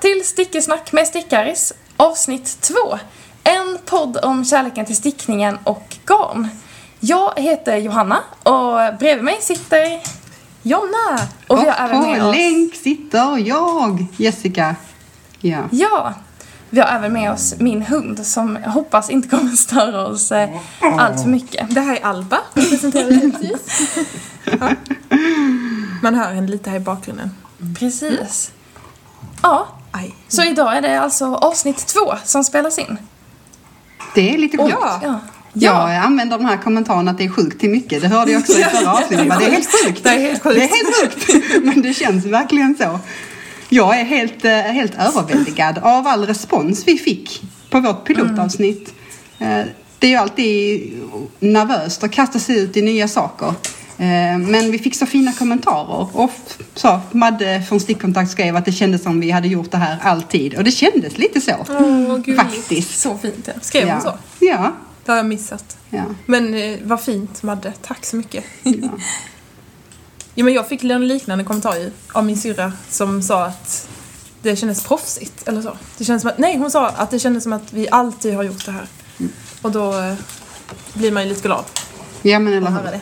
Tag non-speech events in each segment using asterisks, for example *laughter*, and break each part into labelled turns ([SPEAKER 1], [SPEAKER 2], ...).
[SPEAKER 1] till Stickesnack med Stickaris avsnitt 2. En podd om kärleken till stickningen och garn. Jag heter Johanna och bredvid mig sitter Jonna. Och vi har även med
[SPEAKER 2] på
[SPEAKER 1] oss...
[SPEAKER 2] länk sitter jag, Jessica. Ja.
[SPEAKER 1] Ja, vi har även med oss min hund som jag hoppas inte kommer störa oss eh, allt för mycket.
[SPEAKER 3] Det här är Alba. *laughs* Ja. Man hör henne lite här i bakgrunden.
[SPEAKER 1] Precis. Ja,
[SPEAKER 3] Aj.
[SPEAKER 1] så idag är det alltså avsnitt två som spelas in.
[SPEAKER 2] Det är lite sjukt.
[SPEAKER 3] Ja.
[SPEAKER 1] Ja.
[SPEAKER 2] Jag använder den här kommentaren att det är sjukt till mycket. Det hörde jag också i förra avsnittet. Det är helt sjukt.
[SPEAKER 3] Det är helt sjukt.
[SPEAKER 2] Det är helt sjukt. Men det känns verkligen så. Jag är helt, eh, helt överväldigad av all respons vi fick på vårt pilotavsnitt. Eh, Det är ju alltid nervöst att kasta sig ut i nya saker. Eh, Men vi fick så fina kommentarer. Och så, Madde från Stickkontakt skrev att det kändes som vi hade gjort det här alltid. Och det kändes lite så.
[SPEAKER 3] Gulligt.
[SPEAKER 2] Faktiskt.
[SPEAKER 3] Så fint. ja. Skrev hon
[SPEAKER 2] Ja.
[SPEAKER 3] så?
[SPEAKER 2] Ja.
[SPEAKER 3] Det har jag missat.
[SPEAKER 2] ja.
[SPEAKER 3] Men eh, vad fint Madde, tack så mycket.
[SPEAKER 2] ja. *laughs*
[SPEAKER 3] Ja, men jag fick en liknande kommentar ju av min syrra som sa att det kändes proffsigt eller så. Det kändes som att, nej hon sa att det kändes som att vi alltid har gjort det här. Och då eh, blir man ju lite glad
[SPEAKER 2] ja men eller hur.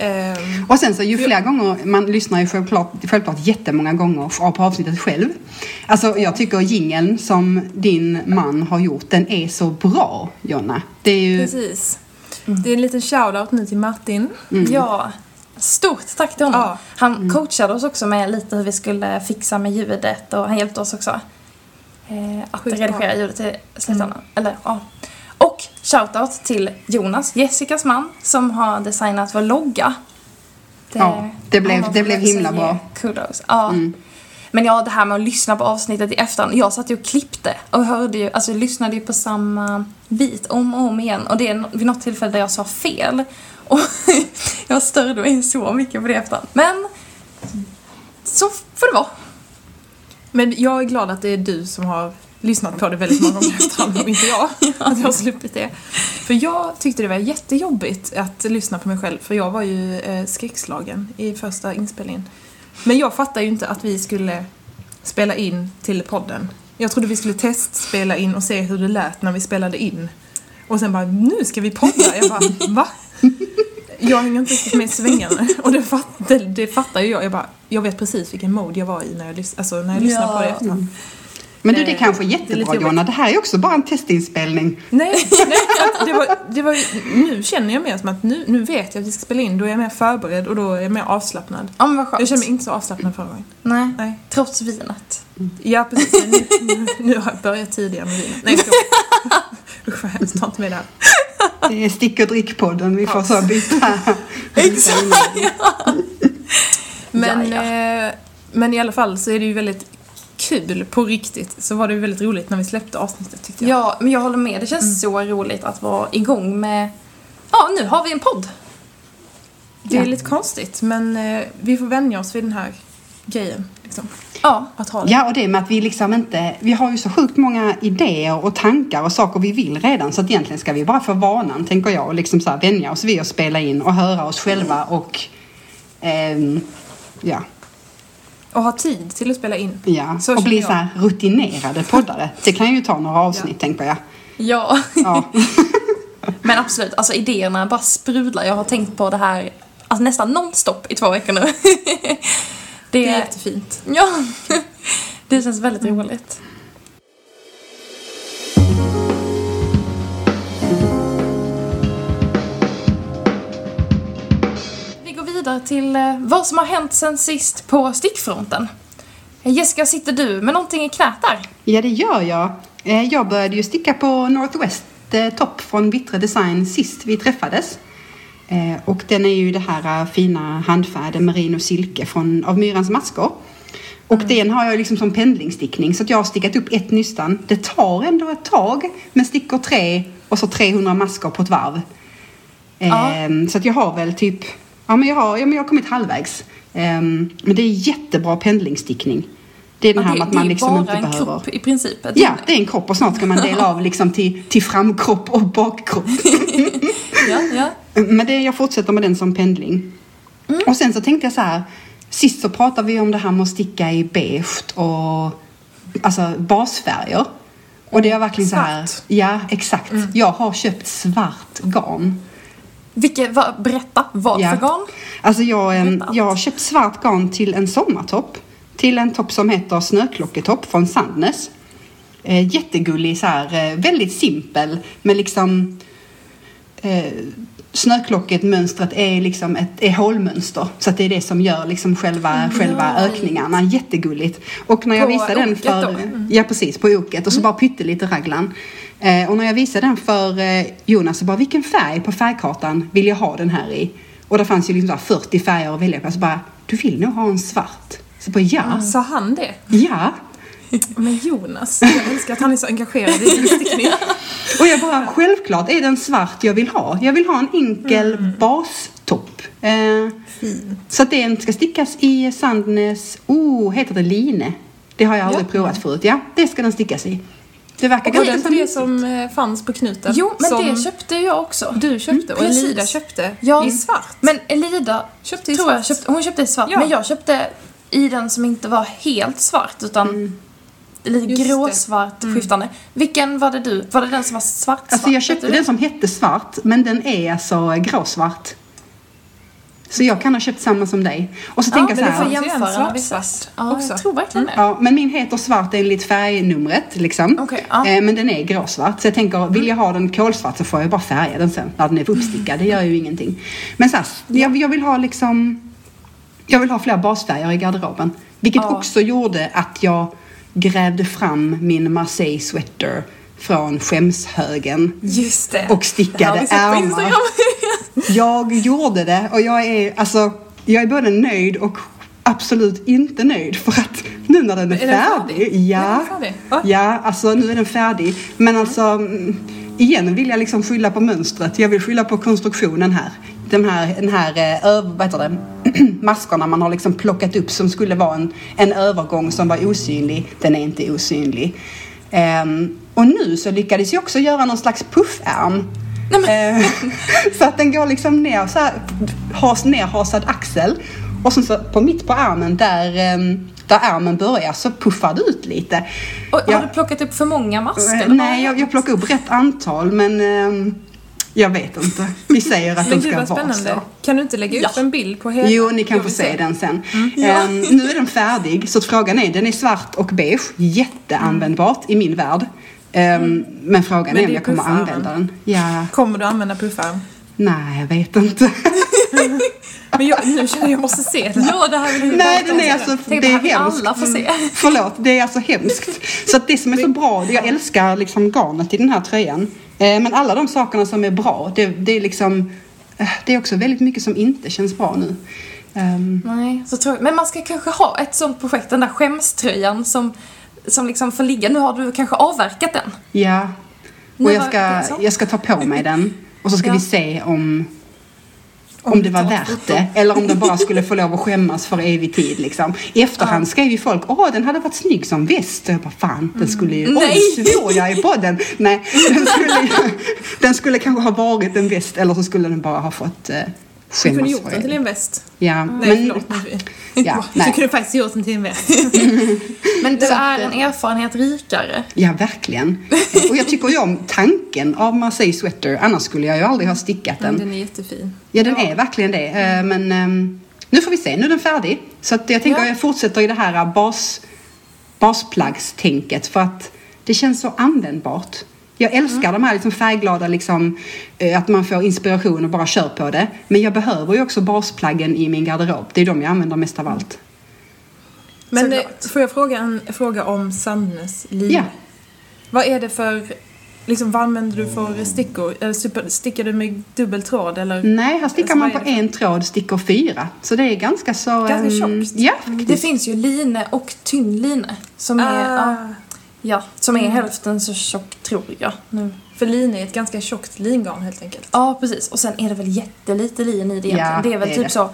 [SPEAKER 3] Ehm,
[SPEAKER 2] Och sen så ju fler gånger, man lyssnar ju självklart, självklart jättemånga gånger på avsnittet själv. Alltså jag tycker jingeln som din man har gjort, den är så bra Jonna. Det är ju,
[SPEAKER 3] precis. Det är en liten shoutout nu till Martin.
[SPEAKER 1] Ja, stort tack till honom.
[SPEAKER 3] Ja.
[SPEAKER 1] Han coachade oss också med lite hur vi skulle fixa med ljudet och han hjälpte oss också eh, att redigera ljudet i slutändan. Eller, ja. Och shoutout till Jonas, Jessicas man, som har designat vår logga.
[SPEAKER 2] Ja, det blev- det blev himla bra.
[SPEAKER 1] Kudos. Ja.
[SPEAKER 2] Mm.
[SPEAKER 1] Men ja, det här med att lyssna på avsnittet i efterhand. Jag satt ju och klippte och hörde ju, alltså lyssnade ju på samma bit om och om igen. Och det är vid något tillfälle där jag sa fel. *laughs* Och jag störde mig så mycket på det efterhand. Men så får det vara.
[SPEAKER 3] Men jag är glad att det är du som har lyssnat på det väldigt många gånger efterhand och inte jag. *laughs* Att jag har sluppit det. För jag tyckte det var jättejobbigt att lyssna på mig själv för jag var ju eh, skräckslagen i första inspelningen. Men jag fattade ju inte att vi skulle spela in till podden. Jag trodde vi skulle testspela in och se hur det lät när vi spelade in. Och sen bara, nu ska vi podda! Jag bara, *laughs* va? Jag hänger inte riktigt med i svängarna. Och det, fatt, det, det fattar ju jag. Jag bara, jag vet precis vilken mode jag var i när jag, alltså, när jag lyssnade
[SPEAKER 1] Ja.
[SPEAKER 3] på det efterhand.
[SPEAKER 2] Men du det är
[SPEAKER 3] Eh,
[SPEAKER 2] kanske
[SPEAKER 3] är
[SPEAKER 2] jättebra. Jonna, det här är också bara en testinspelning.
[SPEAKER 3] Nej, nej det var, det var, nu känner jag mer som att nu, nu vet jag att vi ska spela in, då är jag mer förberedd och då är jag mer avslappnad.
[SPEAKER 1] Ja men vad skönt.
[SPEAKER 3] Jag känner mig inte så avslappnad förra gången.
[SPEAKER 1] Nej.
[SPEAKER 3] Nej.
[SPEAKER 1] Trots vinet.
[SPEAKER 3] Ja, precis. Nu, nu, nu har jag börjat tidigare med vinet. Nej. Usch vad hemskt, ta inte med det här.
[SPEAKER 2] Det är stick och drickpodden, vi får så byta.
[SPEAKER 1] Exakt.
[SPEAKER 3] Men,
[SPEAKER 1] Ja,
[SPEAKER 3] eh, men i alla fall så är det ju väldigt kul, på riktigt, så var det ju väldigt roligt när vi släppte avsnittet tyckte jag.
[SPEAKER 1] Ja, men jag håller med. Det känns så roligt att vara igång med... Ja, nu har vi en podd.
[SPEAKER 3] Det är
[SPEAKER 2] Ja.
[SPEAKER 3] lite konstigt, men eh, vi får vänja oss vid den här grejen. Liksom,
[SPEAKER 1] Ja.
[SPEAKER 3] att ha det.
[SPEAKER 2] Ja, och det med att vi liksom inte, vi har ju så sjukt många idéer och tankar och saker vi vill redan så att egentligen ska vi bara få vanan, tänker jag, och liksom så här vänja oss vid att spela in och höra oss själva och ehm, ja,
[SPEAKER 3] Och ha tid till att spela in.
[SPEAKER 2] ja.
[SPEAKER 3] Så
[SPEAKER 2] och bli
[SPEAKER 3] jag.
[SPEAKER 2] så här rutinerade poddare. Det kan ju ta några avsnitt, tänker jag.
[SPEAKER 1] Ja.
[SPEAKER 2] Ja. *laughs*
[SPEAKER 1] Men absolut, alltså idéerna bara sprudlar. Jag har tänkt på det här alltså, nästan nonstop i två veckor nu. *laughs* det,
[SPEAKER 3] Det är jättefint.
[SPEAKER 1] Ja, *laughs* det känns väldigt roligt. Vidare till eh, vad som har hänt sen sist på stickfronten. Eh, Jessica, sitter du med någonting i knät där?
[SPEAKER 2] ja, det gör jag. Eh, Jag började ju sticka på Northwest Top från Vittre Design sist vi träffades. Och den är ju det här fina handfärden merino silke från, av Myrans maskor. Och den har jag liksom som pendlingsstickning så att jag har stickat upp ett nystan. Det tar ändå ett tag men stickor tre och så 300 maskor på ett varv.
[SPEAKER 1] Ja.
[SPEAKER 2] Ehm, Så att jag har väl typ, ja men jag har, ja, men jag har kommit halvvägs. Ehm, Men det är jättebra pendlingsstickning. Det är den här
[SPEAKER 1] det,
[SPEAKER 2] att
[SPEAKER 1] det
[SPEAKER 2] man
[SPEAKER 1] är
[SPEAKER 2] liksom
[SPEAKER 1] bara
[SPEAKER 2] inte
[SPEAKER 1] en
[SPEAKER 2] behöver...
[SPEAKER 1] kropp i princip.
[SPEAKER 2] Ja, det är en kropp och snart ska man dela av *laughs* liksom till, till framkropp och bakkropp.
[SPEAKER 1] ja, ja.
[SPEAKER 2] Men det, jag fortsätter med den som pendling. Och sen så tänkte jag så här. Sist så pratade vi om det här med att sticka i beige och alltså basfärger. Och det är verkligen så här.
[SPEAKER 3] Svart.
[SPEAKER 2] Ja, exakt. Jag har köpt svart garn.
[SPEAKER 1] Vilket, va, berätta, vad
[SPEAKER 2] Ja.
[SPEAKER 1] för garn?
[SPEAKER 2] Alltså jag, jag har köpt svart garn till en sommartopp. Till en topp som heter Snöklocketopp från Sandnes. Eh, jättegullig så här, eh, väldigt simpel. Men liksom eh, Snöklocket mönstret är liksom ett är hålmönster. Så att det är det som gör liksom själva, själva
[SPEAKER 1] Ja.
[SPEAKER 2] ökningarna. Jättegulligt. Och när jag
[SPEAKER 3] På
[SPEAKER 2] visade den för...
[SPEAKER 3] Mm.
[SPEAKER 2] Ja precis, på oket. Och så bara pyttelite raglan. Eh, och när jag visade den för eh, Jonas så bara vilken färg på färgkartan vill jag ha den här i? Och det fanns ju liksom så här 40 färger att välja på. Så bara, du vill nog ha en svart? Så bara ja,
[SPEAKER 3] Sa han det?
[SPEAKER 2] ja.
[SPEAKER 3] Men Jonas, jag älskar att han är så engagerad i din stickning.
[SPEAKER 2] Och jag bara, självklart är det en svart jag vill ha. Jag vill ha en enkel
[SPEAKER 3] Mm.
[SPEAKER 2] bastopp. Eh, så att den ska stickas i Sandnes, oh, heter det line? Det har jag aldrig
[SPEAKER 3] Ja.
[SPEAKER 2] provat förut. Ja, det ska den stickas i. Det verkar
[SPEAKER 3] Och det är
[SPEAKER 2] ganska
[SPEAKER 3] det
[SPEAKER 2] smidigt.
[SPEAKER 3] som eh, fanns på knuten?
[SPEAKER 1] Jo, men
[SPEAKER 3] som
[SPEAKER 1] det köpte jag också.
[SPEAKER 3] du köpte och
[SPEAKER 1] precis.
[SPEAKER 3] Elida köpte
[SPEAKER 1] Ja.
[SPEAKER 3] i svart.
[SPEAKER 1] Men Elida
[SPEAKER 3] Köpte i
[SPEAKER 1] tror jag
[SPEAKER 3] svart.
[SPEAKER 1] köpte, hon köpte i svart,
[SPEAKER 3] Ja.
[SPEAKER 1] men jag köpte i den som inte var helt svart utan lite gråsvart skiftande. Vilken var det du? Var det den som var svart?
[SPEAKER 2] Alltså
[SPEAKER 1] svart?
[SPEAKER 2] jag
[SPEAKER 1] Köpte
[SPEAKER 2] den som hette svart, men den är alltså gråsvart. Så jag kan ha köpt samma som dig. Och så
[SPEAKER 1] Ja,
[SPEAKER 2] tänker jag
[SPEAKER 1] men
[SPEAKER 2] så
[SPEAKER 1] du får
[SPEAKER 2] här.
[SPEAKER 3] jäm-
[SPEAKER 1] jämföra
[SPEAKER 3] svart, svart.
[SPEAKER 1] Ja,
[SPEAKER 3] också.
[SPEAKER 1] jag tror verkligen det.
[SPEAKER 2] Ja, men min heter svart enligt färgnumret liksom.
[SPEAKER 1] Okej, ja.
[SPEAKER 2] eh, men den är gråsvart. Så jag tänker, vill jag ha den kolsvart så får jag bara färga den sen när den är uppstickad. Det gör ju ingenting. Men så här, jag, jag vill ha liksom... Jag vill ha fler basfärger i garderoben. Vilket
[SPEAKER 1] Ja.
[SPEAKER 2] också gjorde att jag grävde fram min Marseille sweater från skämshögen.
[SPEAKER 1] Just det.
[SPEAKER 2] Och
[SPEAKER 1] Det
[SPEAKER 2] stickade
[SPEAKER 1] har vi sett på
[SPEAKER 2] ärmar. *laughs* Jag gjorde det och jag är alltså, jag är både nöjd och absolut inte nöjd för att nu när den är,
[SPEAKER 3] Är den
[SPEAKER 2] färdig,
[SPEAKER 3] färdig?
[SPEAKER 2] ja,
[SPEAKER 3] Är den färdig?
[SPEAKER 2] Ja, alltså nu är den färdig. Men alltså, mm, igen vill jag liksom skylla på mönstret. Jag vill skylla på konstruktionen här. Den här, den här eh, vad heter det, *clears throat* maskorna man har liksom plockat upp som skulle vara en, en övergång som var osynlig. Den är inte osynlig. Ehm, och nu så lyckades jag också göra någon slags puffärm. Eh, *laughs* så att den går liksom ner så här, has, nerhasad axel. Och sen så på mitt på armen där, ehm, där armen börjar så puffar det ut lite.
[SPEAKER 1] Och,
[SPEAKER 2] Ja.
[SPEAKER 1] Har du plockat upp för många masker?
[SPEAKER 2] Nej, jag, jag plockar upp rätt antal men ehm, jag vet inte. Vi säger att
[SPEAKER 3] Men
[SPEAKER 2] de
[SPEAKER 3] gud
[SPEAKER 2] ska vara
[SPEAKER 3] spännande.
[SPEAKER 2] så.
[SPEAKER 3] Kan du inte lägga upp
[SPEAKER 1] Ja.
[SPEAKER 3] en bild på hela?
[SPEAKER 2] Jo, ni kan få se den sen.
[SPEAKER 1] Ja.
[SPEAKER 2] Ehm, nu är den färdig, så frågan är, den är svart och beige, jätteanvändbart i min värld. Ehm, Men frågan
[SPEAKER 3] Men
[SPEAKER 2] är om jag kommer använda den. Ja,
[SPEAKER 3] Kommer du använda puffarm?
[SPEAKER 2] Nej, jag vet inte. *laughs*
[SPEAKER 3] Men jag, nu känner jag att jag måste se den.
[SPEAKER 1] Ja, det här vill vi
[SPEAKER 2] Nej, den är alltså, det
[SPEAKER 1] det
[SPEAKER 2] är hemskt.
[SPEAKER 1] alla få se.
[SPEAKER 2] Mm, Förlåt, det är alltså hemskt. Så att det som är så bra, jag älskar liksom garnet i den här tröjan. Eh, Men alla de sakerna som är bra, det, det är liksom, eh, det är också väldigt mycket som inte känns bra nu. Ehm,
[SPEAKER 1] Nej, så tror jag. Men man ska kanske ha ett sånt projekt, den där skämströjan som, som liksom får ligga. Nu har du kanske avverkat den.
[SPEAKER 2] Ja, och jag ska, jag ska ta på mig den och så ska
[SPEAKER 1] Ja.
[SPEAKER 2] vi se om, om,
[SPEAKER 3] Om
[SPEAKER 2] det
[SPEAKER 3] du
[SPEAKER 2] var värt det. Eller om den bara *laughs* skulle få lov att skämmas för evig tid. Liksom. I efterhand skrev ju folk, åh den hade varit snygg som väst. Och jag bara, fan den skulle ju,
[SPEAKER 1] Nej.
[SPEAKER 2] oj svor jag i podden. Nej, *laughs* den skulle, den skulle kanske ha varit en väst eller så skulle den bara ha fått eh,
[SPEAKER 3] Du kunde
[SPEAKER 2] skämmas
[SPEAKER 3] gjort den till en väst.
[SPEAKER 2] Ja,
[SPEAKER 3] Nej,
[SPEAKER 2] men,
[SPEAKER 3] förlåt.
[SPEAKER 2] Ja, *laughs*
[SPEAKER 3] du
[SPEAKER 2] nej.
[SPEAKER 3] kunde faktiskt gjort den till en väst.
[SPEAKER 1] Men du är
[SPEAKER 2] eh,
[SPEAKER 1] en erfarenhet rikare.
[SPEAKER 2] Ja, verkligen. Och jag tycker ju om tanken av Marseille Sweater, annars skulle jag ju aldrig ha stickat den.
[SPEAKER 3] Men den är jättefin.
[SPEAKER 2] Ja, den är verkligen det. Eh, Men ehm, nu får vi se. Nu är den färdig. Så att jag tänker
[SPEAKER 1] Ja.
[SPEAKER 2] att jag fortsätter i det här bas, basplaggstänket för att det känns så användbart. Jag älskar de här liksom färgglada, liksom, eh, att man får inspiration och bara kör på det. Men jag behöver ju också basplaggen i min garderob. Det är de jag använder mest av allt.
[SPEAKER 3] Men eh,
[SPEAKER 1] Såklart.
[SPEAKER 3] får jag fråga en fråga om Sandnes line?
[SPEAKER 2] Ja.
[SPEAKER 3] Vad är det för, liksom vad använder du för stickor? Eller stickar du med dubbel tråd eller?
[SPEAKER 2] Nej, här stickar man på
[SPEAKER 3] det
[SPEAKER 2] en tråd, stickor fyra. Så det är ganska så...
[SPEAKER 3] Ganska
[SPEAKER 2] ehm,
[SPEAKER 3] tjockt.
[SPEAKER 2] Ja,
[SPEAKER 1] Det
[SPEAKER 2] faktiskt.
[SPEAKER 1] finns ju line och tyngdline som är,
[SPEAKER 3] Ah,
[SPEAKER 1] ja, som är hälften så tjock tror jag nu.
[SPEAKER 3] för line är ett ganska tjockt lingarn helt enkelt.
[SPEAKER 1] Ja, precis. Och sen är det väl jättelite lin i det egentligen.
[SPEAKER 2] Ja,
[SPEAKER 1] det är väl
[SPEAKER 2] det är
[SPEAKER 1] typ
[SPEAKER 2] det.
[SPEAKER 1] så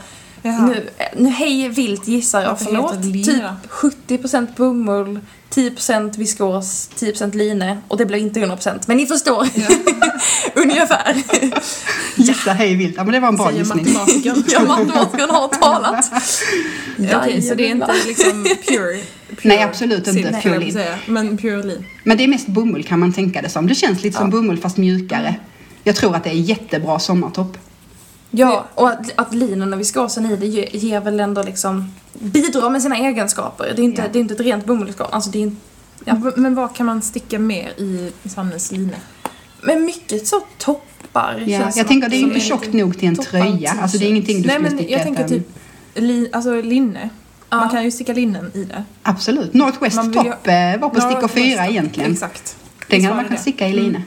[SPEAKER 3] Jaha.
[SPEAKER 1] Nu, nu hej vilt gissar jag, förlåt. Typ
[SPEAKER 3] lina?
[SPEAKER 1] 70% bomull, 10% viskos, 10% line och det blir inte 100% men ni förstår. *laughs* Ungefär.
[SPEAKER 2] Gissa hej vilt. Ja, men det var en bra
[SPEAKER 3] Säger
[SPEAKER 2] gissning.
[SPEAKER 3] matematikern.
[SPEAKER 1] Ja, matematikern har talat.
[SPEAKER 3] Okej, så det är inte liksom pure, pure
[SPEAKER 2] Nej, absolut inte
[SPEAKER 3] silk,
[SPEAKER 2] pure lin.
[SPEAKER 3] Men pure lin.
[SPEAKER 2] Men det är mest bomull kan man tänka det som. Det känns lite som
[SPEAKER 1] Ja.
[SPEAKER 2] bomull fast mjukare. Jag tror att det är jättebra sommartopp.
[SPEAKER 1] Ja, och att, att linen och viskosen i det ge- ger väl ändå liksom, bidrar med sina egenskaper. Det är inte,
[SPEAKER 2] Ja.
[SPEAKER 1] det är inte ett rent bomullsgarn. Alltså det är inte, Ja.
[SPEAKER 3] Men vad kan man sticka mer i Sannes line?
[SPEAKER 1] men mycket så toppar.
[SPEAKER 2] Ja,
[SPEAKER 1] känns
[SPEAKER 2] jag
[SPEAKER 1] som
[SPEAKER 2] tänker
[SPEAKER 1] att-
[SPEAKER 2] det är
[SPEAKER 1] som
[SPEAKER 2] inte tjockt nog till en tröja. Alltså det är ingenting du
[SPEAKER 3] Nej
[SPEAKER 2] skulle
[SPEAKER 3] men
[SPEAKER 2] sticka
[SPEAKER 3] jag tänker typ li, alltså linne.
[SPEAKER 1] Ja.
[SPEAKER 3] Man kan ju sticka linnen i det.
[SPEAKER 2] Absolut. Northwest
[SPEAKER 3] vill ju-
[SPEAKER 2] Top eh, var på stickor
[SPEAKER 3] Northwest
[SPEAKER 2] fyra
[SPEAKER 3] Top,
[SPEAKER 2] egentligen.
[SPEAKER 3] Exakt.
[SPEAKER 2] Den kan man kan sticka i
[SPEAKER 3] Mm.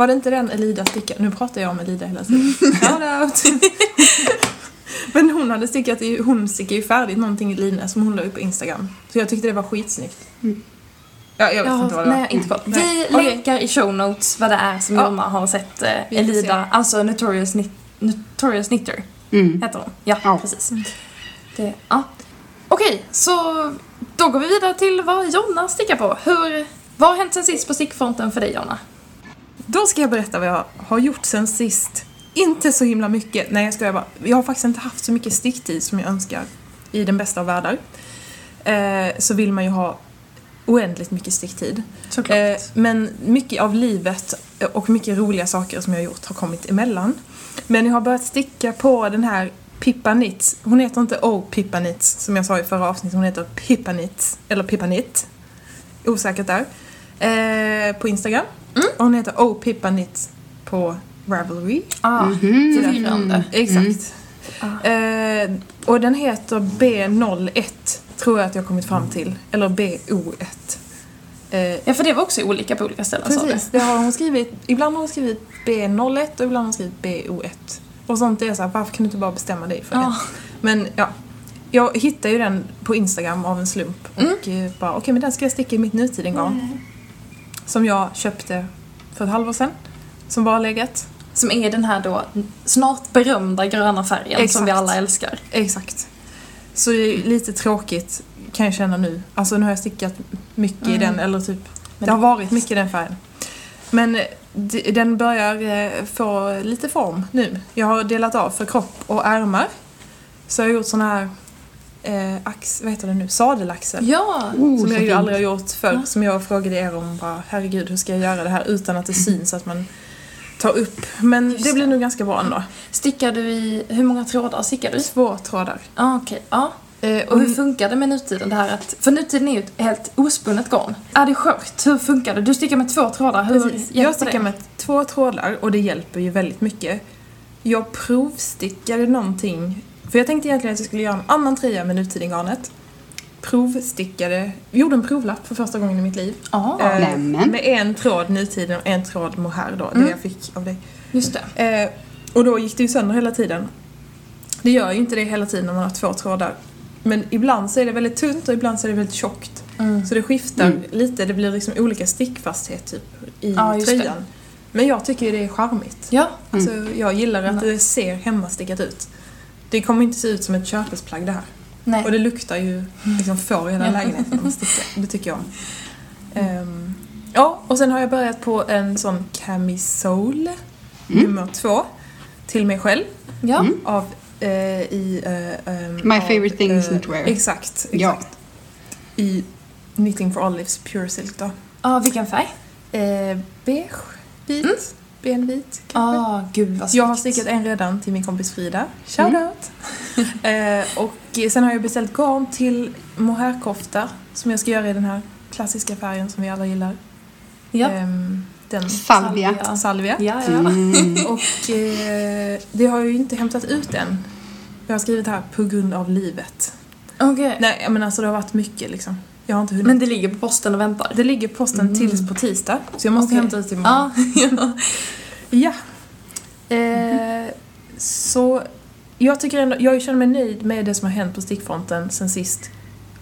[SPEAKER 3] Var det inte den Elida stickade? Nu pratar jag om Elida hela tiden. *laughs* *laughs* Men hon hade stickat, i, hon stickade ju färdigt någonting i line som hon la upp på Instagram. Så jag tyckte det var skitsnyggt.
[SPEAKER 2] Mm.
[SPEAKER 3] Ja, jag vet
[SPEAKER 1] Ja,
[SPEAKER 3] inte vad det var.
[SPEAKER 1] nej, inte koll. Vi
[SPEAKER 3] Okej.
[SPEAKER 1] länkar i show notes vad det är som
[SPEAKER 3] Ja.
[SPEAKER 1] Jonna har sett eh, Elida, alltså Notorious, Knit, Notorious Knitter
[SPEAKER 2] Mm.
[SPEAKER 1] heter hon. Ja,
[SPEAKER 2] Ja.
[SPEAKER 1] precis. Det, ja. Okej, så då går vi vidare till vad Jonna stickar på. Hur, vad har hänt sen sist på stickfronten för dig Jonna?
[SPEAKER 3] Då ska jag berätta vad jag har gjort sen sist. Inte så himla mycket. Nej, jag skojar bara. Jag har faktiskt inte haft så mycket sticktid som jag önskar i den bästa av världar. Eh, så vill man ju ha oändligt mycket sticktid.
[SPEAKER 1] Såklart.
[SPEAKER 3] Eh, men mycket av livet och mycket roliga saker som jag har gjort har kommit emellan. Men jag har börjat sticka på den här Pippa Knits. Hon heter inte Oh Pippa Knits som jag sa i förra avsnittet. Hon heter Pippa Knits. Eller Pippa Knit. Osäkert där. Eh, på Instagram. Och hon heter Oh Pippa Knits på Ravelry.
[SPEAKER 1] ah,
[SPEAKER 2] Mhm.
[SPEAKER 1] förvirrande.
[SPEAKER 3] Exakt.
[SPEAKER 1] Ah.
[SPEAKER 3] Eh, och den heter B01 tror jag att jag har kommit fram till. Eller BO1. Eh,
[SPEAKER 1] Ja, för det var också olika på olika ställen
[SPEAKER 3] Precis, det har hon skrivit. Ibland har hon skrivit B01 och ibland har hon skrivit BO1. Och sånt är så här, varför kan du inte bara bestämma dig för det?
[SPEAKER 1] Ja.
[SPEAKER 3] Men ja, jag hittade ju den på Instagram av en slump och eh, bara okej men den ska jag sticka i mitt nutidengarn. Som jag köpte för ett halvår sedan. Som bara legat.
[SPEAKER 1] Som är den här då snart berömda gröna färgen som
[SPEAKER 3] Exakt.
[SPEAKER 1] vi alla älskar.
[SPEAKER 3] Exakt. Så det är lite tråkigt kan jag känna nu. Alltså nu har jag stickat mycket i
[SPEAKER 1] Mm.
[SPEAKER 3] den eller typ
[SPEAKER 1] Men
[SPEAKER 3] det har varit mycket i den färgen. Men eh, den börjar eh, få lite form nu. Jag har delat av för kropp och ärmar. Så jag har gjort sån här eh, ax, vad heter det nu? Sadelaxel.
[SPEAKER 1] Ja!
[SPEAKER 2] Oh,
[SPEAKER 3] som jag ju aldrig har gjort förr.
[SPEAKER 1] Ja.
[SPEAKER 3] Som jag frågade er om bara, herregud hur ska jag göra det här utan att det syns att man tar upp. Men
[SPEAKER 1] Just
[SPEAKER 3] det
[SPEAKER 1] det.
[SPEAKER 3] blir nog ganska bra ändå.
[SPEAKER 1] Stickar du i, hur många trådar stickar du?
[SPEAKER 3] Två trådar.
[SPEAKER 1] Ja, okej. Ja.
[SPEAKER 3] Eh,
[SPEAKER 1] Och hur funkar det med nutiden? Det här att, för nutiden är ju ett helt ospunnet garn. Är det skört? Hur funkar det? Du stickar med två trådar. Hur
[SPEAKER 3] Precis. Jag stickar
[SPEAKER 1] det?
[SPEAKER 3] med två trådar och det hjälper ju väldigt mycket. Jag provstickade någonting, för jag tänkte egentligen att jag skulle göra en annan tröja med nutidengarnet. Provstickade, gjorde en provlapp för första gången i mitt liv.
[SPEAKER 1] Ja,
[SPEAKER 3] Eh, med en tråd nutiden och en tråd mohair då,
[SPEAKER 1] Mm.
[SPEAKER 3] det jag fick av dig.
[SPEAKER 1] just det.
[SPEAKER 3] Eh, och då gick det ju sönder hela tiden. Det gör ju inte det hela tiden när man har två trådar. Men ibland så är det väldigt tunt och ibland så är det väldigt tjockt.
[SPEAKER 1] Mm.
[SPEAKER 3] Så det skiftar
[SPEAKER 2] Mm.
[SPEAKER 3] lite, det blir liksom olika stickfasthet typ i
[SPEAKER 1] Ja, just det.
[SPEAKER 3] tröjan. Men jag tycker ju det är charmigt.
[SPEAKER 1] Ja,
[SPEAKER 3] Alltså, jag gillar att
[SPEAKER 1] Nice.
[SPEAKER 3] det ser hemmastickat ut. Det kommer inte se ut som ett köpesplagg det här.
[SPEAKER 1] nej.
[SPEAKER 3] Och det luktar ju liksom får i hela
[SPEAKER 1] Ja.
[SPEAKER 3] lägenheten. Det tycker jag om. *laughs* Ehm, ja, och sen har jag börjat på en sån camisole
[SPEAKER 2] Mm.
[SPEAKER 3] nummer två till mig själv
[SPEAKER 1] ja.
[SPEAKER 2] Mm.
[SPEAKER 3] av eh, i... eh, ehm,
[SPEAKER 2] My
[SPEAKER 3] av,
[SPEAKER 2] favorite things
[SPEAKER 3] eh,
[SPEAKER 2] knitwear.
[SPEAKER 3] Exakt,
[SPEAKER 2] Ja.
[SPEAKER 3] exakt. I Knitting for Olives Pure Silk då.
[SPEAKER 1] Ja, vilken färg?
[SPEAKER 3] Eh, beige, vit,
[SPEAKER 1] Mm.
[SPEAKER 3] Benvit kanske.
[SPEAKER 1] Ah, gud vad
[SPEAKER 3] Jag har stickat en redan till min kompis Frida.
[SPEAKER 2] Mm.
[SPEAKER 3] out! eh, och sen har jag beställt garn till mohairkofta som jag ska göra i den här klassiska färgen som vi alla gillar.
[SPEAKER 1] Ja.
[SPEAKER 3] Ehm, den
[SPEAKER 2] Salvia.
[SPEAKER 1] Ja.
[SPEAKER 3] salvia.
[SPEAKER 1] Ja, ja.
[SPEAKER 2] Mm. *laughs*
[SPEAKER 3] Och eh, det har jag ju inte hämtat ut än. Jag har skrivit här på grund av livet.
[SPEAKER 1] Okej.
[SPEAKER 3] Nej men alltså det har varit mycket liksom. Jag har inte hunnit.
[SPEAKER 1] Men det ligger på posten och väntar?
[SPEAKER 3] det ligger på posten
[SPEAKER 1] Mm.
[SPEAKER 3] tills på tisdag. Så jag måste
[SPEAKER 1] Okej.
[SPEAKER 3] hämta ut det imorgon.
[SPEAKER 1] Ja. *laughs* ja.
[SPEAKER 3] Ja. Eh, så jag tycker ändå, jag känner mig nöjd med det som har hänt på stickfronten sen sist.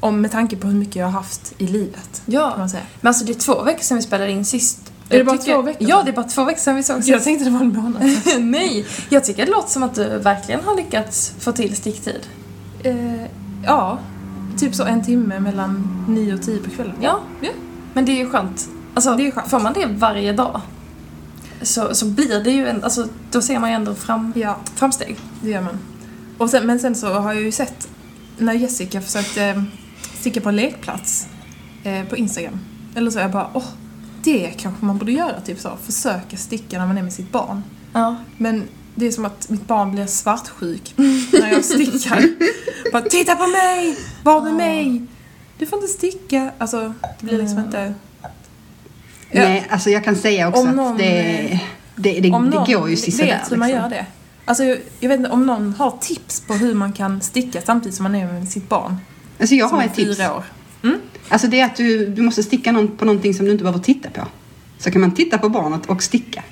[SPEAKER 3] Om, med tanke på hur mycket jag har haft i livet, kan
[SPEAKER 1] ja.
[SPEAKER 3] man säga.
[SPEAKER 1] Men alltså det är två veckor sedan vi spelade in sist.
[SPEAKER 3] Är det bara två veckor
[SPEAKER 1] Ja, det är bara två veckor sedan vi såg
[SPEAKER 3] Jag tänkte det var en månad. *laughs*
[SPEAKER 1] Nej, jag tycker det låter som att du verkligen har lyckats få till sticktid.
[SPEAKER 3] eh, Ja, typ så en timme mellan nio och tio på kvällen.
[SPEAKER 1] Ja,
[SPEAKER 3] Ja.
[SPEAKER 1] men det är ju skönt. Alltså,
[SPEAKER 3] Det är skönt.
[SPEAKER 1] får man det varje dag så, så blir det ju en, alltså då ser man ju ändå fram,
[SPEAKER 3] Ja,
[SPEAKER 1] framsteg.
[SPEAKER 3] det gör man. Och sen, men sen så har jag ju sett när Jessica försökte eh, sticka på en lekplats eh, på Instagram. Eller så jag bara, åh, det kanske man borde göra, typ så. Försöka sticka när man är med sitt barn.
[SPEAKER 1] Ja.
[SPEAKER 3] Men det är som att mitt barn blir svartsjuk när jag stickar. *laughs* Bara, titta på mig! Var med mig! Du får inte sticka. Alltså, det blir liksom
[SPEAKER 1] Mm.
[SPEAKER 3] inte... Ja.
[SPEAKER 2] Nej, alltså jag kan säga också
[SPEAKER 3] Om någon,
[SPEAKER 2] att det, det, det,
[SPEAKER 3] Om någon
[SPEAKER 2] det går ju sisådär.
[SPEAKER 3] vet hur man
[SPEAKER 2] liksom.
[SPEAKER 3] gör det. Alltså, jag, jag vet inte om någon har tips på hur man kan sticka samtidigt som man är med sitt barn.
[SPEAKER 2] Alltså jag har ett tips.
[SPEAKER 3] fyra år.
[SPEAKER 2] Alltså det är att du, du måste sticka någon, på någonting som du inte behöver titta på. Så kan man titta på barnet och sticka.